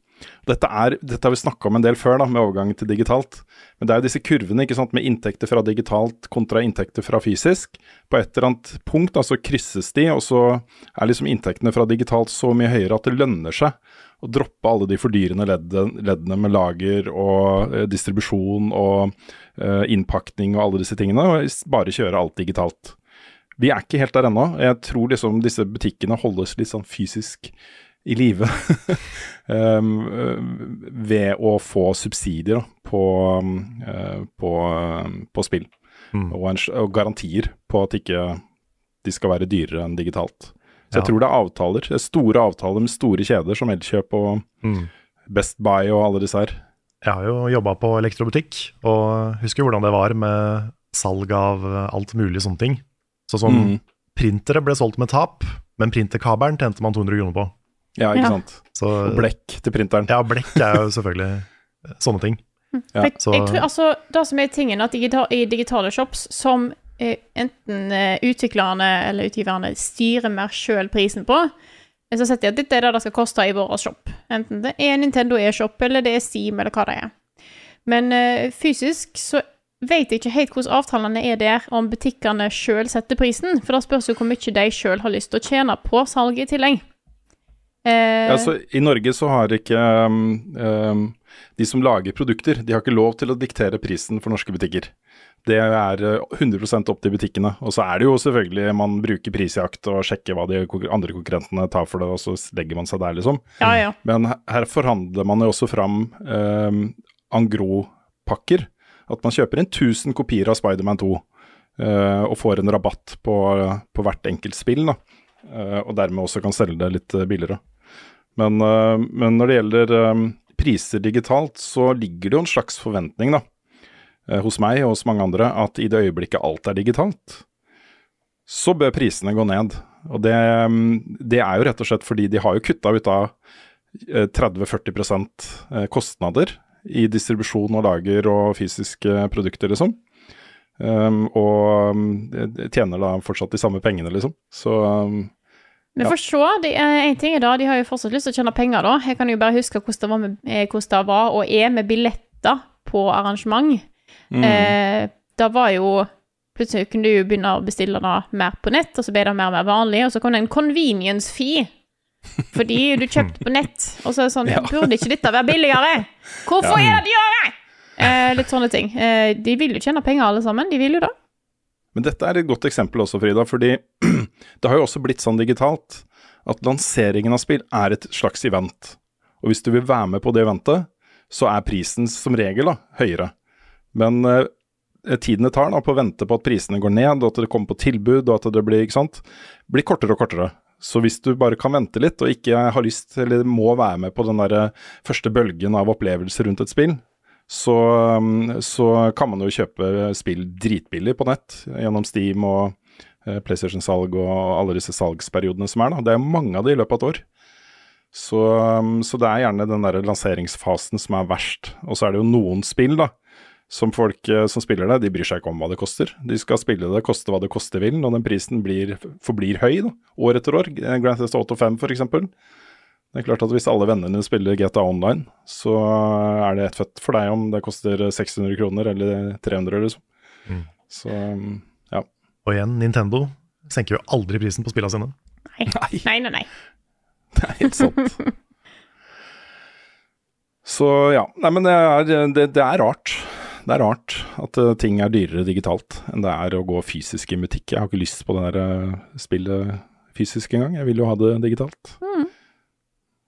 Dette, er, dette har vi snakka om en del før, da, med overgangen til digitalt. Men det er jo disse kurvene ikke sant, med inntekter fra digitalt kontra inntekter fra fysisk. På et eller annet punkt da, krysses de, og så er liksom inntektene fra digitalt så mye høyere at det lønner seg å droppe alle de fordyrende leddene med lager og eh, distribusjon og eh, innpakning og alle disse tingene, og bare kjøre alt digitalt. Vi er ikke helt der ennå. Jeg tror liksom disse butikkene holdes litt sånn fysisk i live uh, *laughs* ved å få subsidier på, uh, på, um, på spill. Mm. Og, en, og garantier på at ikke de skal være dyrere enn digitalt. Så Ja. jeg tror det er avtaler. Det er store avtaler med store kjeder som Elkjøp og Mm. Best Buy og alle disse her. Jeg har jo jobba på elektrobutikk, og husker hvordan det var med salg av eh, alt mulig sånne ting. Så som Mm. printere ble solgt med tap, men printerkabelen tjente man 200 kroner på. Ja, ikke Ja. sant. Så, blekk til printeren. Ja, blekk er jo selvfølgelig sånne ting. Ja, jeg, jeg tror altså, Det som er tingen, at digital, i digitale shops som eh, enten eh, utviklerne eller utgiverne styrer mer sjøl prisen på, eh, så setter de at dette er det det skal koste i vår shop. Enten det er Nintendo e-shop, eller det er Steam, eller hva det er. Men eh, fysisk så vet jeg ikke helt hvordan avtalene er der, om butikkene sjøl setter prisen. For da spørs jo hvor mye de sjøl har lyst til å tjene på salget i tillegg. Eh, Ja, så I Norge så har ikke um, de som lager produkter, de har ikke lov til å diktere prisen for norske butikker. Det er uh, 100% opp til butikkene. Og så er det jo selvfølgelig man bruker prisjakt og sjekker hva de andre konkurrentene tar for det, og så legger man seg der, liksom. ja, ja. Men her- forhandler man jo også fram um, Angro-pakker. At man kjøper inn 1000 kopier av Spiderman 2 uh, og får en rabatt på, på hvert enkelt spill. Da. Uh, og dermed også kan selge det litt billigere. Men, uh, men når det gjelder um, priser digitalt, så ligger det jo en slags forventning da, uh, hos meg og hos mange andre at i det øyeblikket alt er digitalt, så bør prisene gå ned. Og det, um, det er jo rett og slett fordi de har jo kutta ut av eh, 30-40 eh, kostnader i distribusjon og lager og fysiske produkter, liksom. Um, og de tjener da fortsatt de samme pengene, liksom. Så um, Vi Ja. får se. Det en ting er da, De har jo fortsatt lyst til å tjene penger, da. Jeg kan jo bare huske hvordan det var, med, eh, hvordan det var og er med billetter på arrangement. mm, Eh, da var jo Plutselig kunne du jo begynne å bestille det mer på nett, og så ble det mer og mer vanlig, og så kom det en convenience fee. Fordi *laughs* du kjøpte på nett, og så er det sånn Ja. Burde ikke dette være billigere? Hvorfor er det de gjør det?! Eh, litt sånne ting. Eh, de vil jo tjene penger, alle sammen. De vil jo det. Men dette er et godt eksempel også, Frida, fordi *clears throat* det har jo også blitt sånn digitalt at lanseringen av spill er et slags event. Og hvis du vil være med på det eventet, så er prisen som regel da, høyere. Men eh, tiden det tar da, på å vente på at prisene går ned, og at det kommer på tilbud, og at det blir, sant, blir kortere og kortere. Så hvis du bare kan vente litt, og ikke har lyst, eller må være med på den der eh, første bølgen av opplevelser rundt et spill, så, um, så kan man jo kjøpe spill dritbillig på nett gjennom Steam og PlayStation-salg og alle disse salgsperiodene som er. da. Det er mange av det i løpet av et år. Så, um, så det er gjerne den der lanseringsfasen som er verst. Og så er det jo noen spill da, som folk eh, som spiller det, de bryr seg ikke om hva det koster. De skal spille det, koste hva det koste vil, og den prisen blir, forblir høy da, år etter år. Grand Theft Auto 5 f.eks. Det er klart at Hvis alle vennene dine spiller GTA Online, så er det ett fett for deg om det koster 600 kroner eller 300, liksom. Mm. Så um. Og igjen, Nintendo senker jo aldri prisen på spillene sine. Nei, nei, nei. nei. Det er helt sant. *laughs* Så ja. Nei, men det er, det, det er rart. Det er rart at eh, ting er dyrere digitalt enn det er å gå fysisk i butikk. Jeg har ikke lyst på det der eh, spillet fysisk engang. Jeg vil jo ha det digitalt. Mm.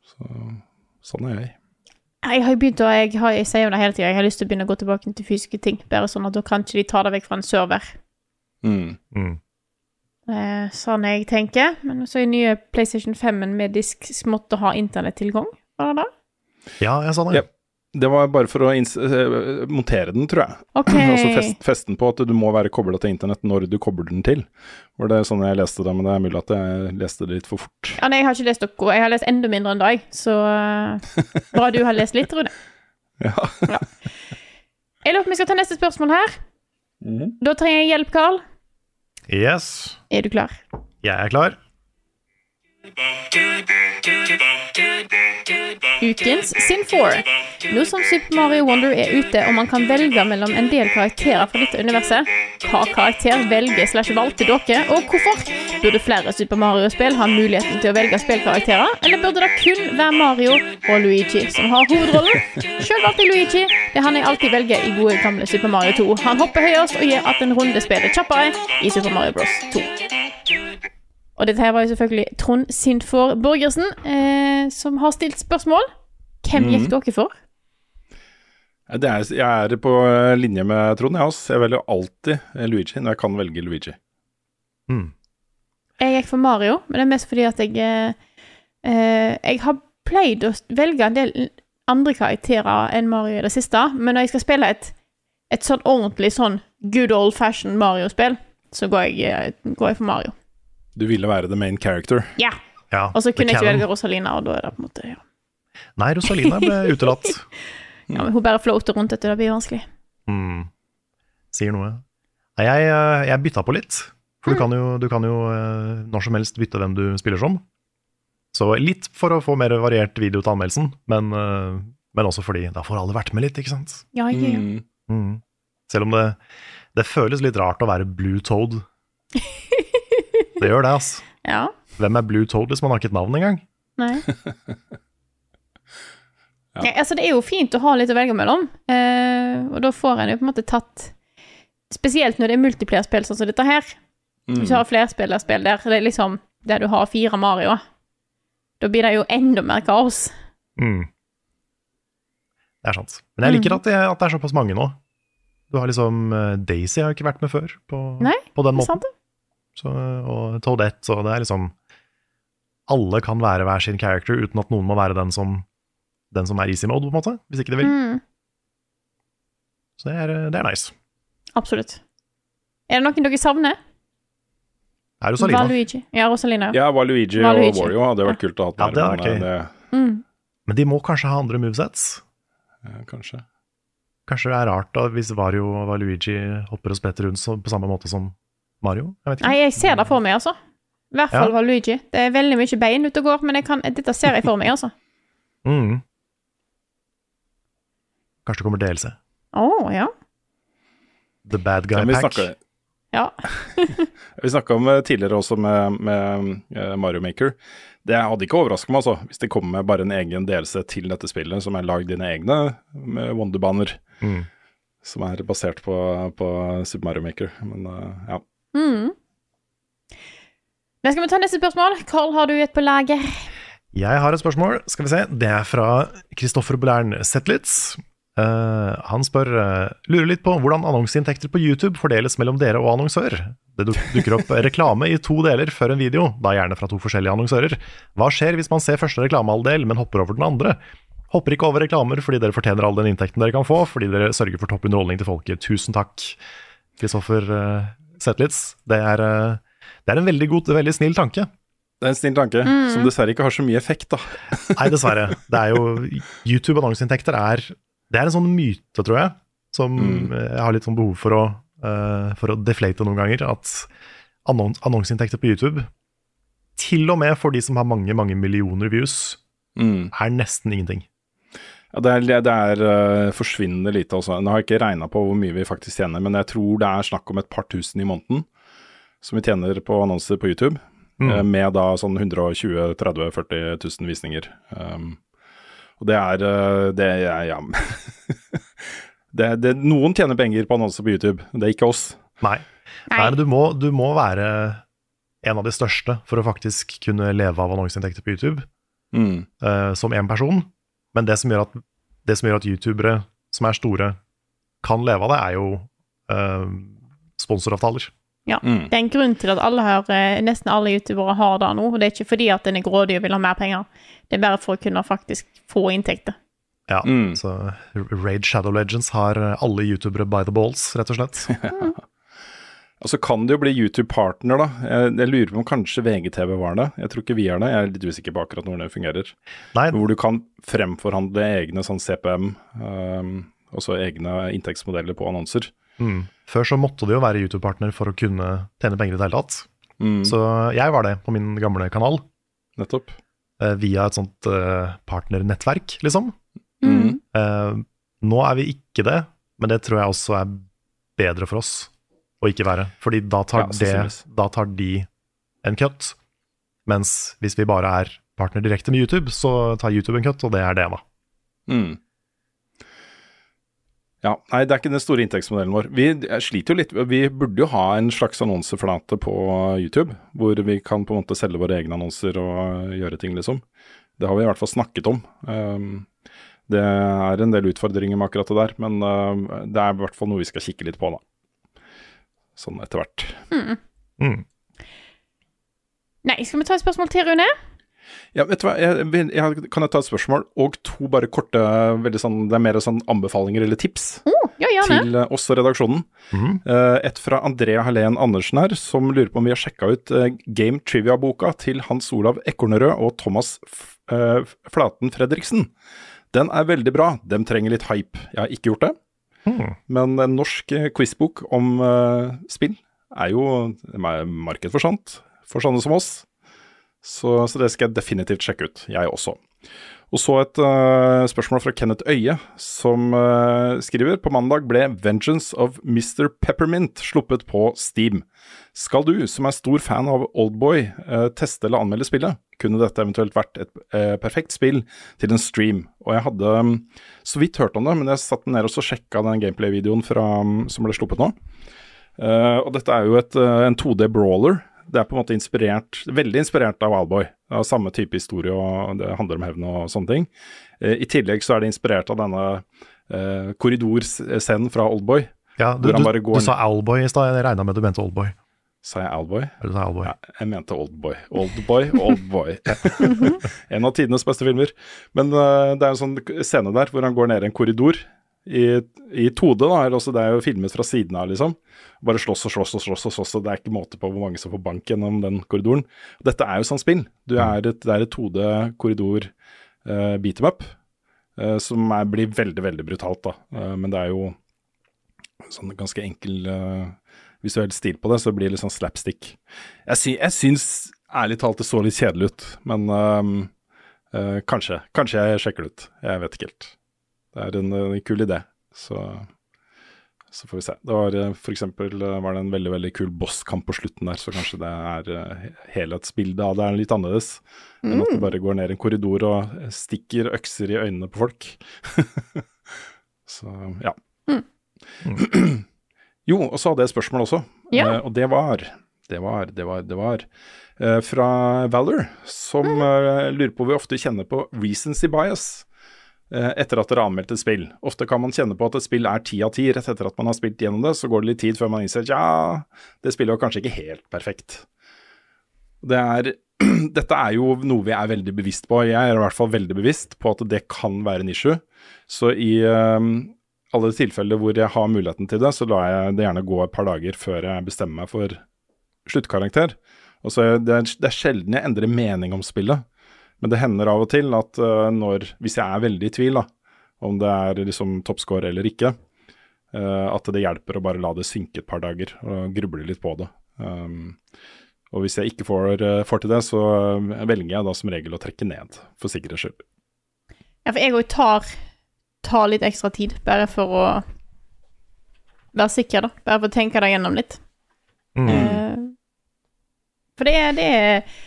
Så sånn er jeg. Jeg har jo begynt å, jeg, har, jeg sier jo det hele tida, jeg har lyst til å begynne å gå tilbake til fysiske ting. Bare sånn at da kan ikke de ta det vekk fra en server. Mm. Mm. Eh, sånn jeg tenker. Men så i nye PlayStation 5-en med disk måtte ha internettilgang. Var det det? Ja, jeg sa det. Yep. Det var bare for å ins eh, montere den, tror jeg. OK. *clears throat* Altså fest, festen på at du må være kobla til internett når du kobler den til. Var det sånn jeg leste det, men det er mulig at jeg leste det litt for fort. Ja, nei, jeg har ikke lest dere. Jeg har lest enda mindre enn deg, så eh, bra du har lest litt, Rune. *laughs* Ja. Jeg lurer på om vi skal ta neste spørsmål her. Da trenger jeg hjelp, Carl. Yes, Er du klar? jeg er klar. Ukens Sin 4. Nå som Super Mario Wonder er ute, og man kan velge mellom en del karakterer fra dette universet, hva karakter velger slash valgte dere, og hvorfor? Burde flere Super Mario-spill ha muligheten til å velge spillkarakterer, eller burde det kun være Mario og Luigi som har hovedrollen? Sjøl valgte Luigi, det han jeg alltid velger i gode gamle Super Mario 2. Han hopper høyest og gjør at en runde spiller kjappere i Super Mario Bros. 2. Og dette her var jo selvfølgelig Trond Sintfor Borgersen, eh, som har stilt spørsmål. Hvem gikk Mhm. dere for? Det er, jeg er på eh, linje med Trond, jeg også. Jeg velger alltid eh, Luigi når jeg kan velge Luigi. Mm. Jeg gikk for Mario, men det er mest fordi at jeg eh, eh, Jeg har pleid å velge en del andre karakterer enn Mario i det siste, men når jeg skal spille et, et sånn ordentlig sånn good old fashioned Mario-spill, så går jeg, går jeg for Mario. Du ville være the main character. Ja. Ja, Og så kunne jeg ikke velge Rosalina, og da er det på en måte ja. Nei, Rosalina ble *laughs* utelatt. ja, men Hun bare floater rundt, etter, det blir vanskelig. Mm. Sier noe. Nei, jeg, eh, jeg bytta på litt. For du kan jo, du kan jo eh, når som helst bytte hvem du spiller som. Så litt for å få mer variert video til anmeldelsen, men, eh, men også fordi da får alle vært med litt, ikke sant. Ja, ja, ja. Mm. Mm. Selv om det, det føles litt rart å være Blue Toad. *laughs* Det gjør det, altså. ja. Hvem er Blue Toad hvis man har ikke et navn engang? Nei. *laughs* ja. altså, det er jo fint å ha litt å velge mellom, eh, og da får en jo på en måte tatt Spesielt når det er multiplierspill sånn som dette her. Mm. Hvis du har flerspillerspill der, det er liksom der du har fire Mario, da blir det jo enda mer kaos. Mm. Det er sant. Men jeg liker Mm. at det, at det er såpass mange nå. Du har liksom eh, Daisy har jo ikke vært med før på, Nei, på den Det måten. sant, det? Så, og Toadette, Så det er liksom Alle kan være hver sin character uten at noen må være den som Den som er easy mode, på en måte, hvis ikke de vil. Mm, Så det er, det er nice. absolutt. Er det noen dere savner? Det er Rosalina. Valuigi. Ja, Rosalina. Ja, Waluigi og. Wario hadde vært kult å ha Ja, det hadde men vært eh, gøy. det Mm. Men de må kanskje ha andre movesets? ja, kanskje. Kanskje det er rart da hvis Vario og Valuigi hopper og spretter rundt så, på samme måte som Mario? Jeg vet ikke. Nei, jeg ser det for meg, altså. I hvert fall Ja. Luigi. Det er veldig mye bein ute og går, men jeg kan, dette ser jeg for meg, altså. Mm. Kanskje det kommer delelse. Å, ja. The Bad Guy ja, Pack. *laughs* Ja. Vi snakka om eh, tidligere også med, med eh, Mario Maker. Det hadde ikke overrasket meg altså, hvis det kommer med bare en egen delelse til dette spillet, som er lagd dine egne med Wonderbaner, Mm. som er basert på, på Super Mario Maker. Men eh, ja. Mm. Men skal vi ta neste spørsmål. Carl, har du et på lager? Jeg har et spørsmål, skal vi se. Det er fra Kristoffer Blern Zetlitz. Uh, han spør uh, lurer litt på hvordan annonseinntekter på YouTube fordeles mellom dere og annonsør. Det duk dukker opp *laughs* reklame i to deler før en video, da gjerne fra to forskjellige annonsører. Hva skjer hvis man ser første reklamehalvdel, men hopper over den andre? Hopper ikke over reklamer fordi dere fortjener all den inntekten dere kan få, fordi dere sørger for topp underholdning til folket. Tusen takk, Kristoffer uh, Zetlitz. Det er, eh, det er en veldig god, veldig snill tanke. Det er en snill tanke, som dessverre ikke har så mye effekt, da. Nei, dessverre. Det er jo YouTube-annonseinntekter er Det er en sånn myte, tror jeg, som Mm. jeg har litt sånn behov for å, uh, for å deflate noen ganger. At annons annonseinntekter på YouTube, til og med for de som har mange, mange millioner views, Mm. er nesten ingenting. Ja, det er, det er uh, forsvinnende lite, altså. Nå har jeg ikke regna på hvor mye vi faktisk tjener, men jeg tror det er snakk om et par tusen i måneden som vi tjener på annonser på YouTube. Mm. Uh, Med da sånn 120 30 40 000 visninger. Um, og det er uh, Det er ja. *laughs* det, det, noen tjener penger på annonser på YouTube, det er ikke oss. Nei. Nei, Nei du må, du må være en av de største for å faktisk kunne leve av annonseinntekter på YouTube. Mm. uh, som én person. Men det som, gjør at, det som gjør at youtubere som er store, kan leve av det, er jo uh, sponsoravtaler. Ja. Mm. Det er en grunn til at alle her, eh, nesten alle youtubere har det nå. og Det er ikke fordi at en er grådig og vil ha mer penger. Det er bare for å kunne faktisk få inntekter. Ja, Mm. Så Raid Shadow Legends har alle youtubere by the balls, rett og slett. *laughs* Og så kan det jo bli YouTube-partner, da. Jeg, jeg lurer på om kanskje VGTV var det. Jeg tror ikke vi er det. Jeg er litt usikker på akkurat hvordan det fungerer. Nei, Hvor du kan fremforhandle egne sånn CPM, um, også egne inntektsmodeller på annonser. mm. Før så måtte du jo være YouTube-partner for å kunne tjene penger i det hele tatt. Mm, Så jeg var det på min gamle kanal, nettopp. eh, via et sånt uh, partnernettverk, liksom. Mm. Uh, nå er vi ikke det, men det tror jeg også er bedre for oss å ikke være. Fordi da tar, Ja, det, da tar de en cut, mens hvis vi bare er partner direkte med YouTube, så tar YouTube en cut, og det er det, da. Mm. Ja, nei, det er ikke den store inntektsmodellen vår. Vi sliter jo litt. Vi burde jo ha en slags annonseflate på YouTube, hvor vi kan på en måte selge våre egne annonser og gjøre ting, liksom. Det har vi i hvert fall snakket om. Um, det er en del utfordringer med akkurat det der, men uh, det er i hvert fall noe vi skal kikke litt på, da. Sånn etter hvert. Mm. Nei, skal vi ta et spørsmål til, Rune? Ja, vet du hva, jeg, jeg, kan jeg ta et spørsmål, og to bare korte, veldig sånn, det er mer sånn anbefalinger eller tips Oh, ja, til oss og redaksjonen. Mhm. Uh, et fra Andrea Helen Andersen her, som lurer på om vi har sjekka ut uh, Game Trivia-boka til Hans Olav Ekornerød og Thomas F eh, Flaten Fredriksen. Den er veldig bra, dem trenger litt hype. Jeg har ikke gjort det, Men en norsk eh, quizbok om uh, spill er jo marked for sånt, for sånne som oss. Så, så det skal jeg definitivt sjekke ut, jeg også. Og så et uh, spørsmål fra Kenneth Øie, som uh, skriver på mandag ble Vengeance of Mr. Peppermint sluppet på Steam. Skal du, som er stor fan av Oldboy, uh, teste eller anmelde spillet? Kunne dette eventuelt vært et perfekt spill til en stream? Og jeg hadde um, så vidt hørt om det, men jeg satt ned og så sjekka den gameplay-videoen um, som ble sluppet nå. Og dette er jo et, en 2D brawler. Det er på en måte inspirert, veldig inspirert av Wildboy. Det samme type historie, og det handler om hevn og sånne ting. Eh, I tillegg så er det inspirert av denne eh, korridorscenen fra Oldboy. Ja, du, du, du sa Owlboy i stad, jeg regna med du mente Oldboy. Sa jeg Owlboy. Ja, jeg mente Oldboy. Oldboy, Oldboy. *laughs* en av tidenes beste filmer. Men uh, det er en sånn scene der hvor han går ned i en korridor i, i 2D, da. altså det er jo filmet fra siden av, liksom. Bare slåss og slåss og slåss, og slåss, og det er ikke måte på hvor mange som får bank gjennom den korridoren. Dette er jo sånn spill. Du er et, det er et 2D korridor uh, beat em up. uh, som er, blir veldig, veldig brutalt, da. Uh, men det er jo sånn ganske enkel eh, visuell stil på det, så det blir litt sånn slapstick. Jeg, sy jeg syns ærlig talt det så litt kjedelig ut, men eh, kanskje. Kanskje jeg sjekker det ut. Jeg vet ikke helt. Det er en, en kul idé, så så får vi se. Det var f.eks. for eksempel eh, var det en veldig veldig kul bosskamp på slutten der, så kanskje det er eh, helhetsbildet av det er litt annerledes. Enn at du bare går ned en korridor og stikker økser i øynene på folk. *laughs* så ja. *clears throat* jo, og så hadde jeg et spørsmål også, Ja. eh, og det var Det var, det var, det var eh, fra Valor, som eh, lurer på om vi ofte kjenner på recency bias eh, etter at dere har anmeldt et spill. Ofte kan man kjenne på at et spill er ti av ti rett etter at man har spilt gjennom det, så går det litt tid før man innser at ja, det spillet var kanskje ikke helt perfekt. Det er, *clears throat* dette er jo noe vi er veldig bevisst på. Jeg er i hvert fall veldig bevisst på at det kan være en issue. Så i eh, alle tilfeller hvor jeg har muligheten til det, så lar jeg det gjerne gå et par dager før jeg bestemmer meg for sluttkarakter. Og så er det, det er sjelden jeg endrer mening om spillet. Men det hender av og til at eh, når, hvis jeg er veldig i tvil da, om det er liksom toppscore eller ikke, eh, at det hjelper å bare la det synke et par dager og gruble litt på det. Um, og hvis jeg ikke får, eh, får til det, så velger jeg da som regel å trekke ned, for sikkerhets skyld. Ja, for jeg òg tar, tar litt ekstra tid, bare for å være sikker, da. Bare for å tenke det gjennom litt. Mm. Uh, for det er, det er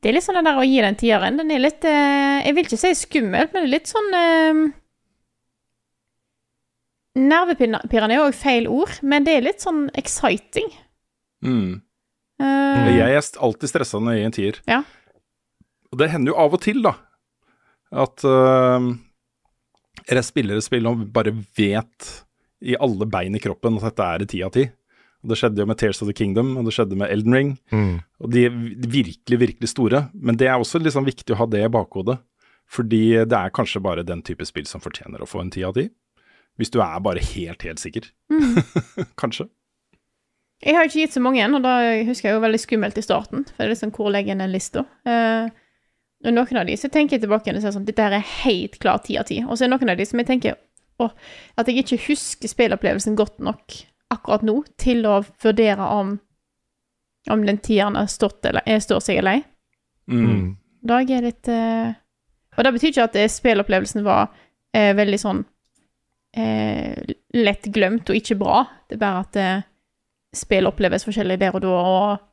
Det er litt sånn det der å gi den tieren. Den er litt eh, Jeg vil ikke si skummelt, men det er litt sånn eh, Nervepirrende er òg feil ord, men det er litt sånn exciting. Mm. Uh, Jeg er alltid stressa når jeg gir en tier. Ja. Og det hender jo av og til, da, at uh, jeg spiller et spill og bare vet i alle bein i kroppen at dette er en ti av ti. Og Det skjedde jo med Tears of the Kingdom, og det skjedde med Elden Ring. Mm. Og de er virkelig, virkelig store. Men det er også liksom viktig å ha det i bakhodet. Fordi det er kanskje bare den type spill som fortjener å få en ti av ti. Hvis du er bare helt, helt sikker. *laughs* kanskje. Jeg har ikke gitt så mange, og da husker jeg jo veldig skummelt i starten. For det er liksom, hvor legger en den lista? Uh, og noen av de så tenker jeg tilbake og ser sånn, dette her er helt klart ti av ti. Og så er det noen av de som jeg tenker åh, at jeg ikke husker spillopplevelsen godt nok akkurat nå til å vurdere om, om den tieren har stått eller, er, står seg eller ei. Mm. Da er jeg litt uh, Og det betyr ikke at eh, spillopplevelsen var uh, veldig sånn uh, lett glemt og ikke bra. Det er bare at spill oppleves forskjellig der og da, og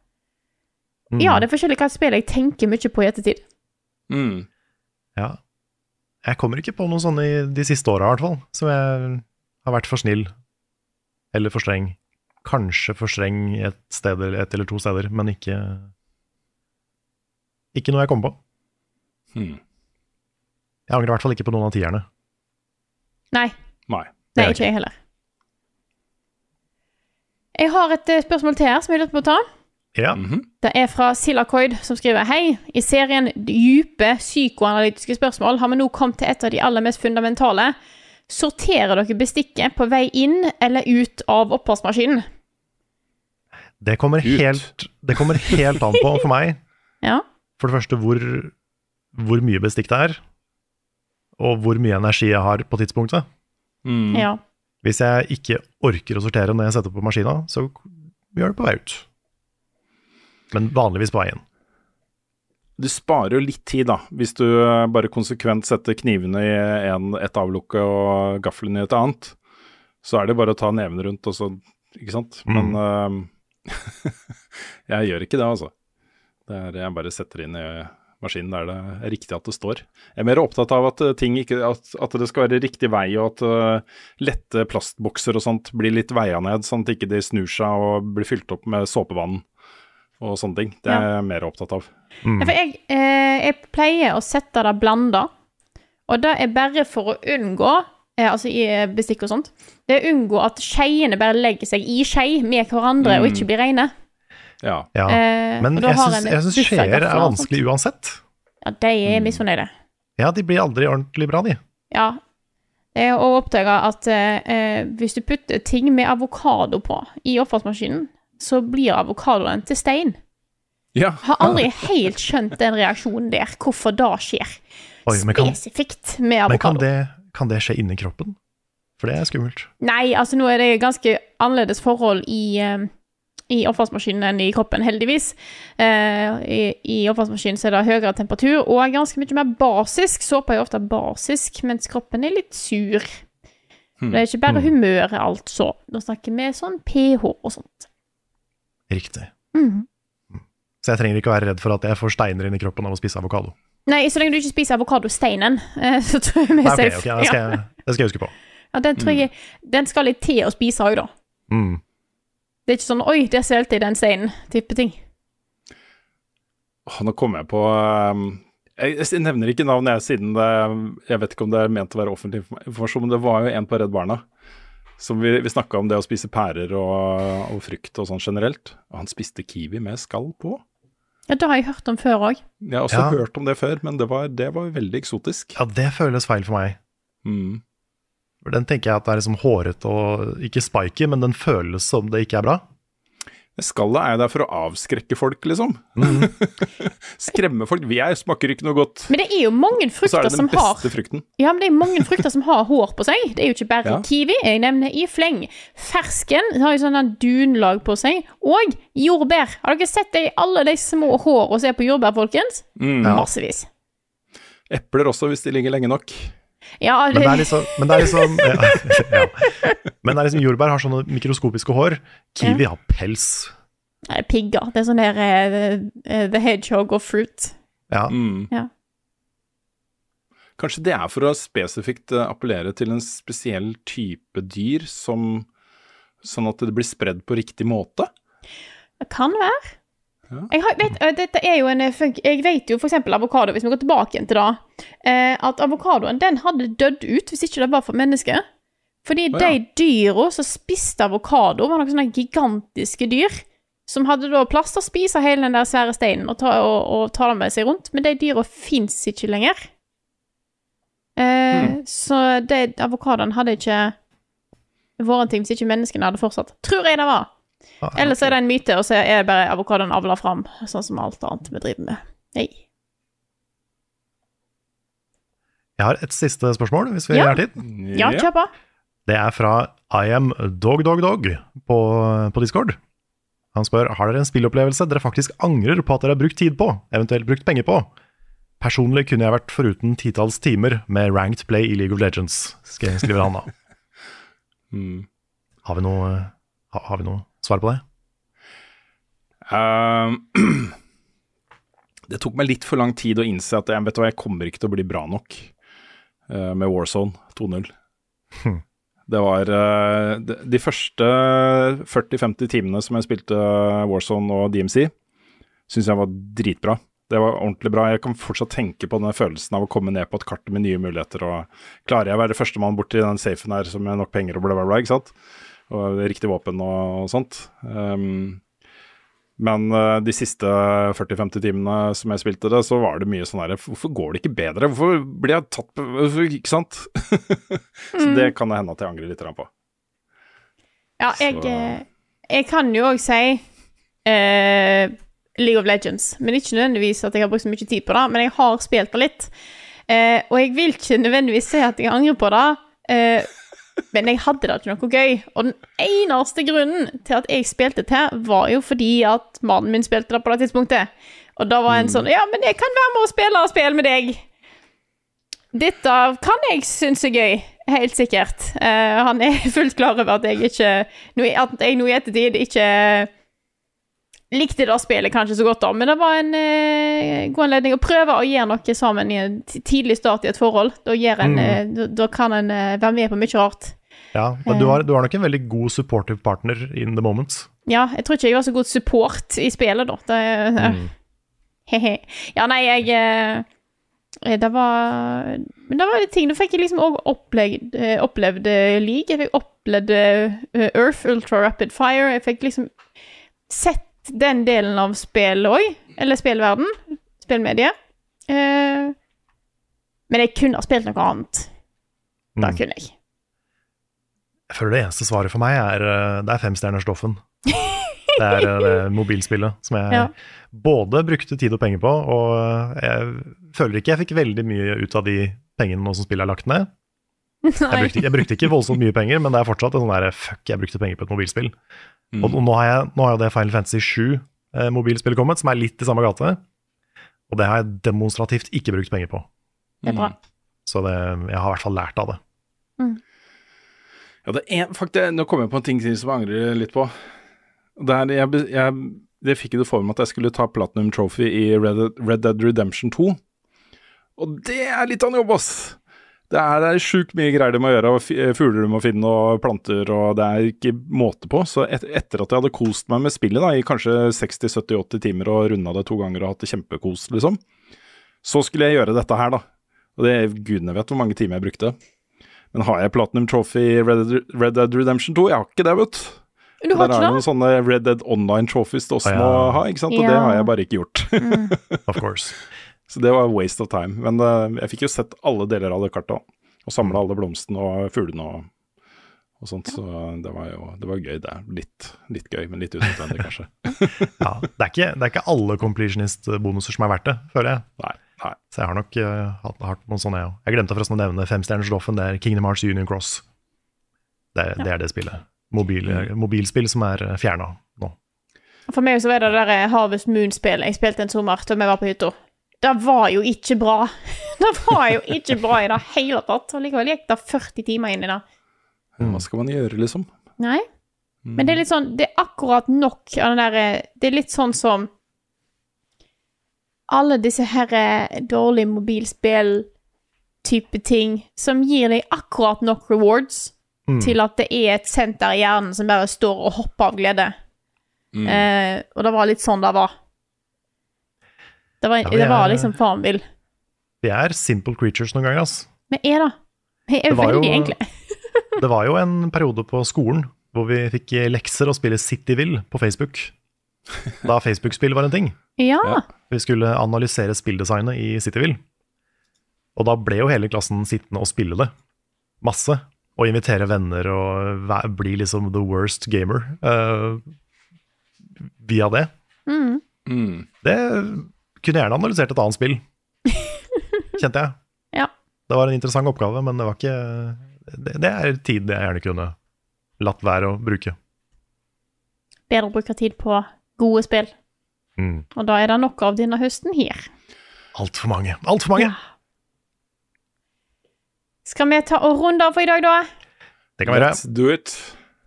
Mm. Ja, det er forskjellig hva spill jeg tenker mye på i ettertid. Mm. Ja. Jeg kommer ikke på noen sånne i de siste åra, i hvert fall. Som jeg har vært for snill. Eller for streng. Kanskje for streng et sted eller et eller to steder, men ikke Ikke noe jeg kom på. Hmm. Jeg angrer i hvert fall ikke på noen av tierne. Nei, Nei. Nei ikke jeg heller. Jeg har et eh, spørsmål til her som jeg lurte på å ta. Ja. Mhm. Det er fra Silakoid, som skriver Hei, i serien Dype psykoanalytiske spørsmål har vi nå kommet til et av de aller mest fundamentale. Sorterer dere bestikket på vei inn eller ut av oppvaskmaskinen? Det kommer, helt, det kommer helt an på for meg. *laughs* Ja. For det første hvor, hvor mye bestikk det er, og hvor mye energi jeg har på tidspunktet. Mm. ja. Hvis jeg ikke orker å sortere når jeg setter på maskina, så gjør det på vei ut. Men vanligvis på veien. Du sparer jo litt tid, da, hvis du eh, bare konsekvent setter knivene i en, et avlukke og gaflene i et annet. Så er det bare å ta neven rundt og så Ikke sant? Men uh, *laughs* jeg gjør ikke det, altså. Det er, jeg bare setter inn i maskinen der det er riktig at det står. Jeg er mer opptatt av at, eh, ting ikke, at, at det skal være riktig vei, og at uh, lette plastbokser og sånt blir litt veia ned, sånn at ikke de snur seg og blir fylt opp med såpevann og sånne ting. Det er jeg mer opptatt av. Mm. Ja, For jeg, eh, jeg pleier å sette det blanda, og det er bare for å unngå eh, Altså i eh, bestikk og sånt. Det er å unngå at skeiene bare legger seg i skei med hverandre og ikke blir reine. Ja. Ja. Eh, Men jeg syns, en skjeer er vanskelig uansett. Ja, de er misfornøyde. Ja, de blir aldri ordentlig bra, de. Ja. og oppdaga at eh, hvis du putter ting med avokado på i oppvaskmaskinen, så blir avokadoen til stein. ja. Har aldri helt skjønt den reaksjonen der, hvorfor det skjer. Oi, kan, spesifikt med men kan, det, kan det skje inni kroppen? For det er skummelt. Nei, altså nå er det ganske annerledes forhold i, eh, i oppvaskmaskinen enn i kroppen, heldigvis. Eh, I i oppvaskmaskinen er det høyere temperatur og er ganske mye mer basisk. Såpe er jo ofte basisk, mens kroppen er litt sur. Hmm. Det er ikke bare humøret, altså. Nå snakker vi sånn pH og sånt. Riktig. Mm. Så jeg trenger ikke være redd for at jeg får steiner inn i kroppen av å spise avokado. Nei, så lenge du ikke spiser avokadosteinen, eh, så tror jeg vi er safe. okay, det, skal jeg, det skal jeg huske på. ja, den tror jeg Den skal litt til å spise òg, da. Mm. Det er ikke sånn 'oi, der svelget jeg den steinen', type ting. Nå kommer jeg på um, jeg, nevner ikke navn, jeg, siden det Jeg vet ikke om det er ment å være offentlig informasjon, men det var jo en på Redd Barna. Som vi, vi snakka om det å spise pærer og, og frukt og sånn generelt. Og han spiste kiwi med skall på. Ja, Det har jeg hørt om før òg. Jeg har også Ja. hørt om det før, men det var, det var veldig eksotisk. Ja, det føles feil for meg. Mm. For Den tenker jeg at det er liksom hårete og ikke spiky, men den føles som det ikke er bra. Skallet er jo der for å avskrekke folk, liksom. *laughs* Skremme folk. Vi er, smaker ikke noe godt. Men det er jo mange Og så er frukter det som beste har frukten. Ja, men det er mange frukter som har hår på seg. Det er jo ikke bare Ja. kiwi. Jeg nevner i fleng. Fersken har jo sånn en dunlag på seg. Og jordbær. Har dere sett det i alle de små hårene som er på jordbær, folkens? Mm. Massevis. Epler også, hvis de ligger lenge nok. Ja, Men det, er liksom, men det er liksom ja, *laughs* ja. Men det er liksom jordbær har sånne mikroskopiske hår. Kiwi har pels. Det er pigger. Det er sånn der eh, eh, The Hedgehog of fruit. Ja. Mm. Ja. Kanskje det er for å spesifikt eh, appellere til en spesiell type dyr, som, sånn at det blir spredd på riktig måte? Det kan være. Ja. Jeg, har, vet, øh, dette er jo en, øh, jeg vet jo eksempel avokado, hvis vi går tilbake igjen til det, eh, at avokadoen den hadde dødd ut hvis ikke det var for mennesker. Fordi oh, ja. de dyra som spiste avokado, var noen sånne gigantiske dyr. Som hadde da plass til å spise hele den der svære steinen og ta, og, og ta den med seg rundt. Men de dyra fins ikke lenger. Eh, Så avokadoen hadde ikke vært en ting hvis ikke menneskene hadde fortsatt. Tror jeg det var. Ja, Ellers er det en myte, og så er det bare avokadoen avla fram, sånn som alt annet vi driver med. Hei. Jeg har et siste spørsmål, hvis vi Ja. har tid. Ja, kjør på. Det er fra I am dog dog dog på, på Discord. Han spør har dere en spillopplevelse dere faktisk angrer på at dere har brukt tid på, eventuelt brukt penger på. Personlig kunne jeg vært foruten titalls timer med ranked play i League of Legends, skriver han da. *laughs* Mm. Har vi noe, har, har vi noe svar på det? Ehm, *clears throat* det tok meg litt for lang tid å innse at jeg, vet du hva, jeg kommer ikke til å bli bra nok uh, med Warzone 2.0. Hm. Det var uh, de, de første 40-50 timene som jeg spilte Warzone og DMC, syns jeg var dritbra. Det var ordentlig bra. Jeg kan fortsatt tenke på den følelsen av å komme ned på et kart med nye muligheter. og Klarer jeg å være førstemann bort til den safen her som har nok penger og bla, bla, bla, ikke sant? Og riktig våpen og, sånt. Um, men eh, de siste 40-50 timene som jeg spilte det, så var det mye sånn her Hvorfor går det ikke bedre? Hvorfor blir jeg tatt på hvorfor, Ikke sant? *laughs* så det kan det hende at jeg angrer litt på. Ja, jeg, eh, jeg kan jo òg si uh, League of Legends, men ikke nødvendigvis at jeg har brukt så mye tid på det, men jeg har spilt det litt. Uh, og jeg vil ikke nødvendigvis si at jeg angrer på det, eh, men jeg hadde det ikke noe gøy. Og den eneste grunnen til at jeg spilte til, var jo fordi at mannen min spilte det på det tidspunktet. Og da var en sånn Ja, men jeg kan være med og spille spill med deg. Dette kan jeg synes er gøy, helt sikkert. Uh, han er *laughs* fullt klar over at jeg ikke At jeg nå i ettertid ikke likte det spillet kanskje så godt, da, men det var en eh, god anledning å prøve å gjøre noe sammen i en tidlig start i et forhold. Da, en, eh, da, da kan en eh, være med på mye rart. Ja, men du har, du har nok en veldig god supportive partner in the moment. Ja, jeg tror ikke jeg var så god support i spillet, da. Det, mm. *laughs* Ja, nei, jeg eh, Det var Men det var litt ting. Da fikk jeg liksom òg opplevd, eh, opplevd eh, League. Jeg fikk opplevd eh, Earth Ultra Rapid Fire. Jeg fikk liksom sett den delen av spill òg. Eller spillverden. Spillmediet. Eh, men jeg kunne ha spilt noe annet. Da Mm. kunne jeg. Jeg føler det eneste svaret for meg er, eh, det er femstjernerstoffen. Det er eh, det mobilspillet som jeg Ja. både brukte tid og penger på, og jeg føler ikke jeg fikk veldig mye ut av de pengene nå som spillet er lagt ned. Jeg *laughs* brukte, jeg brukte ikke voldsomt mye penger, men det er fortsatt en sånn der fuck, jeg brukte penger på et mobilspill. Mm. Og nå har, jeg, nå har jo det Final Fantasy 7-mobilspillet kommet, som er litt i samme gate. Og det har jeg demonstrativt ikke brukt penger på. Det er bra. Så det, jeg har i hvert fall lært av det. Ja, det er faktisk, Nå kommer jeg på en ting som jeg angrer litt på. Det, er, jeg, jeg, det fikk det for meg at jeg skulle ta Platinum Trophy i Red, Dead- Red Dead Redemption 2. Og det er litt av en jobb, ass! Det er, det er sjukt mye greier du må gjøre, og fugler du må finne, og planter, og det er ikke måte på. Så et, etter at jeg hadde kost meg med spillet da, i kanskje 60-70-80 timer og runda det to ganger og hatt det kjempekos, liksom, så skulle jeg gjøre dette her, da. Og det gudene vet hvor mange timer jeg brukte. Men har jeg Platinum Trophy i Red, Dead- Red Dead Redemption 2? Jeg har ikke det, vet du. Du har Der er noen sånne Red Dead Online trophies det også ja. må ha, ikke sant? Og det har jeg bare ikke gjort. Of course. Så det var waste of time. Men eh, jeg fikk jo sett alle deler av det kartet, og samla alle blomstene og fuglene og, og sånt, så det var jo det var gøy, det. Litt, litt gøy, men litt unødvendig, kanskje. *laughs* Ja, det, er ikke, det er ikke alle completionist-bonuser som er verdt det, føler jeg. Nei. nei. Så jeg har nok uh, hatt, hatt noen sånne, jeg òg. Jeg glemte forresten å nevne femstjerners Loffen. Det er Kingdom Hearts Union Cross. Det, det er det spillet. Mobil, mobilspill som er fjerna nå. For meg så var det det der Harvest Moon-spillet jeg spilte en sommer da vi var på hytta. Det var jo ikke bra. *laughs* Det var jo ikke bra i det hele tatt. Og likevel gikk det 40 timer inn i det. Hva skal man gjøre, liksom? Nei. Men det er litt sånn Det er akkurat nok av den derre Det er litt sånn som Alle disse her eh, dårlige mobilspill-type ting som gir deg akkurat nok rewards Mm. til at det er et senter i hjernen som bare står og hopper av glede. Mm. Eh, og det var litt sånn det var. Det var, Ja, det var er- liksom farmville. Vi er simple creatures noen ganger, altså. Vi er da. Vi er Det var veldig jo- egentlig. *laughs* Det var jo en periode på skolen hvor vi fikk lekser å spille Cityville på Facebook. Da Facebook-spill var en ting. Ja. Ja. Vi skulle analysere spilldesignet i Cityville. Og da ble jo hele klassen sittende og spille det. Masse. Og invitere venner og bli liksom the worst gamer uh, via det. Mm. Mm. Det kunne gjerne analysert et annet spill, *laughs* kjente jeg. Ja. Det var en interessant oppgave, men det var ikke Det, det er tid jeg gjerne kunne latt være å bruke. Bedre å bruke tid på gode spill. Mm. Og da er det nok av denne høsten her. Altfor mange. Altfor mange! Ja. Skal vi ta og runde av for i dag, da? Det kan være. Let's do it.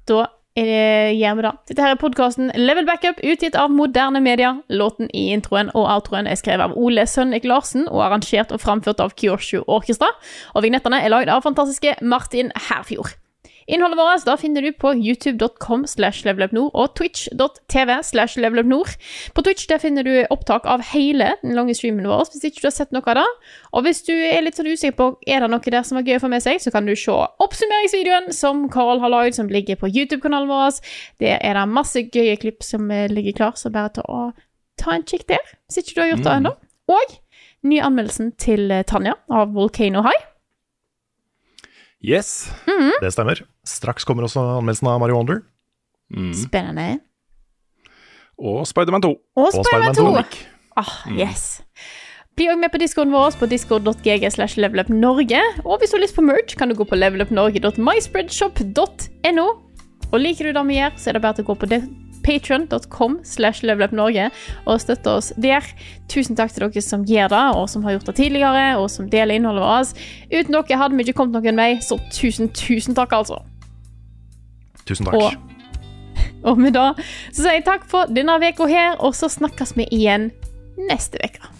Da gjør. Dette her er podkasten Level Backup, utgitt av moderne media. Låten i introen og outroen er skrevet av Ole Sønnik Larsen og arrangert og framført av Kyoshu Orkestra. Og vignettene er lagd av fantastiske Martin Herfjord. Innholdet vårt da finner du på youtube.com slash levelupnord og twitch.tv slash levelupnord. På Twitch der finner du opptak av hele den lange streamen vår, hvis ikke du har sett noe av det. Og hvis du er litt sånn usikker på er det noe der som er gøy å få med seg, så kan du se oppsummeringsvideoen som Carl har lagd, som ligger på YouTube-kanalen vår. Der er det masse gøye klipp som eh, ligger klar, så bare ta, og, ta en kikk der, hvis ikke du har gjort det ennå. Og ny anmeldelsen til eh, Tanja av Volcano High. Yes. Det stemmer. Straks kommer også anmeldelsen av Mario Wonder. Mm. Spennende. Og Spiderman 2. Og Spiderman Spider-Man 2. Ah, yes. Bli også med på discoen vår på discord.gg slash levelupnorge. Og hvis du har lyst på merch, kan du gå på levelupnorge.myspreadshop.no. Og liker du det vi gjør, så er det bare til å gå på patron.com slash levelupnorge og støtte oss der. Tusen takk til dere som gjør det, og som har gjort det tidligere, og som deler innholdet vårt. Uten dere hadde vi ikke kommet noen vei, så tusen, tusen takk, altså. Tusen takk. Og, *laughs* og med det så sier jeg takk for denne uka her, og så snakkes vi igjen neste uke.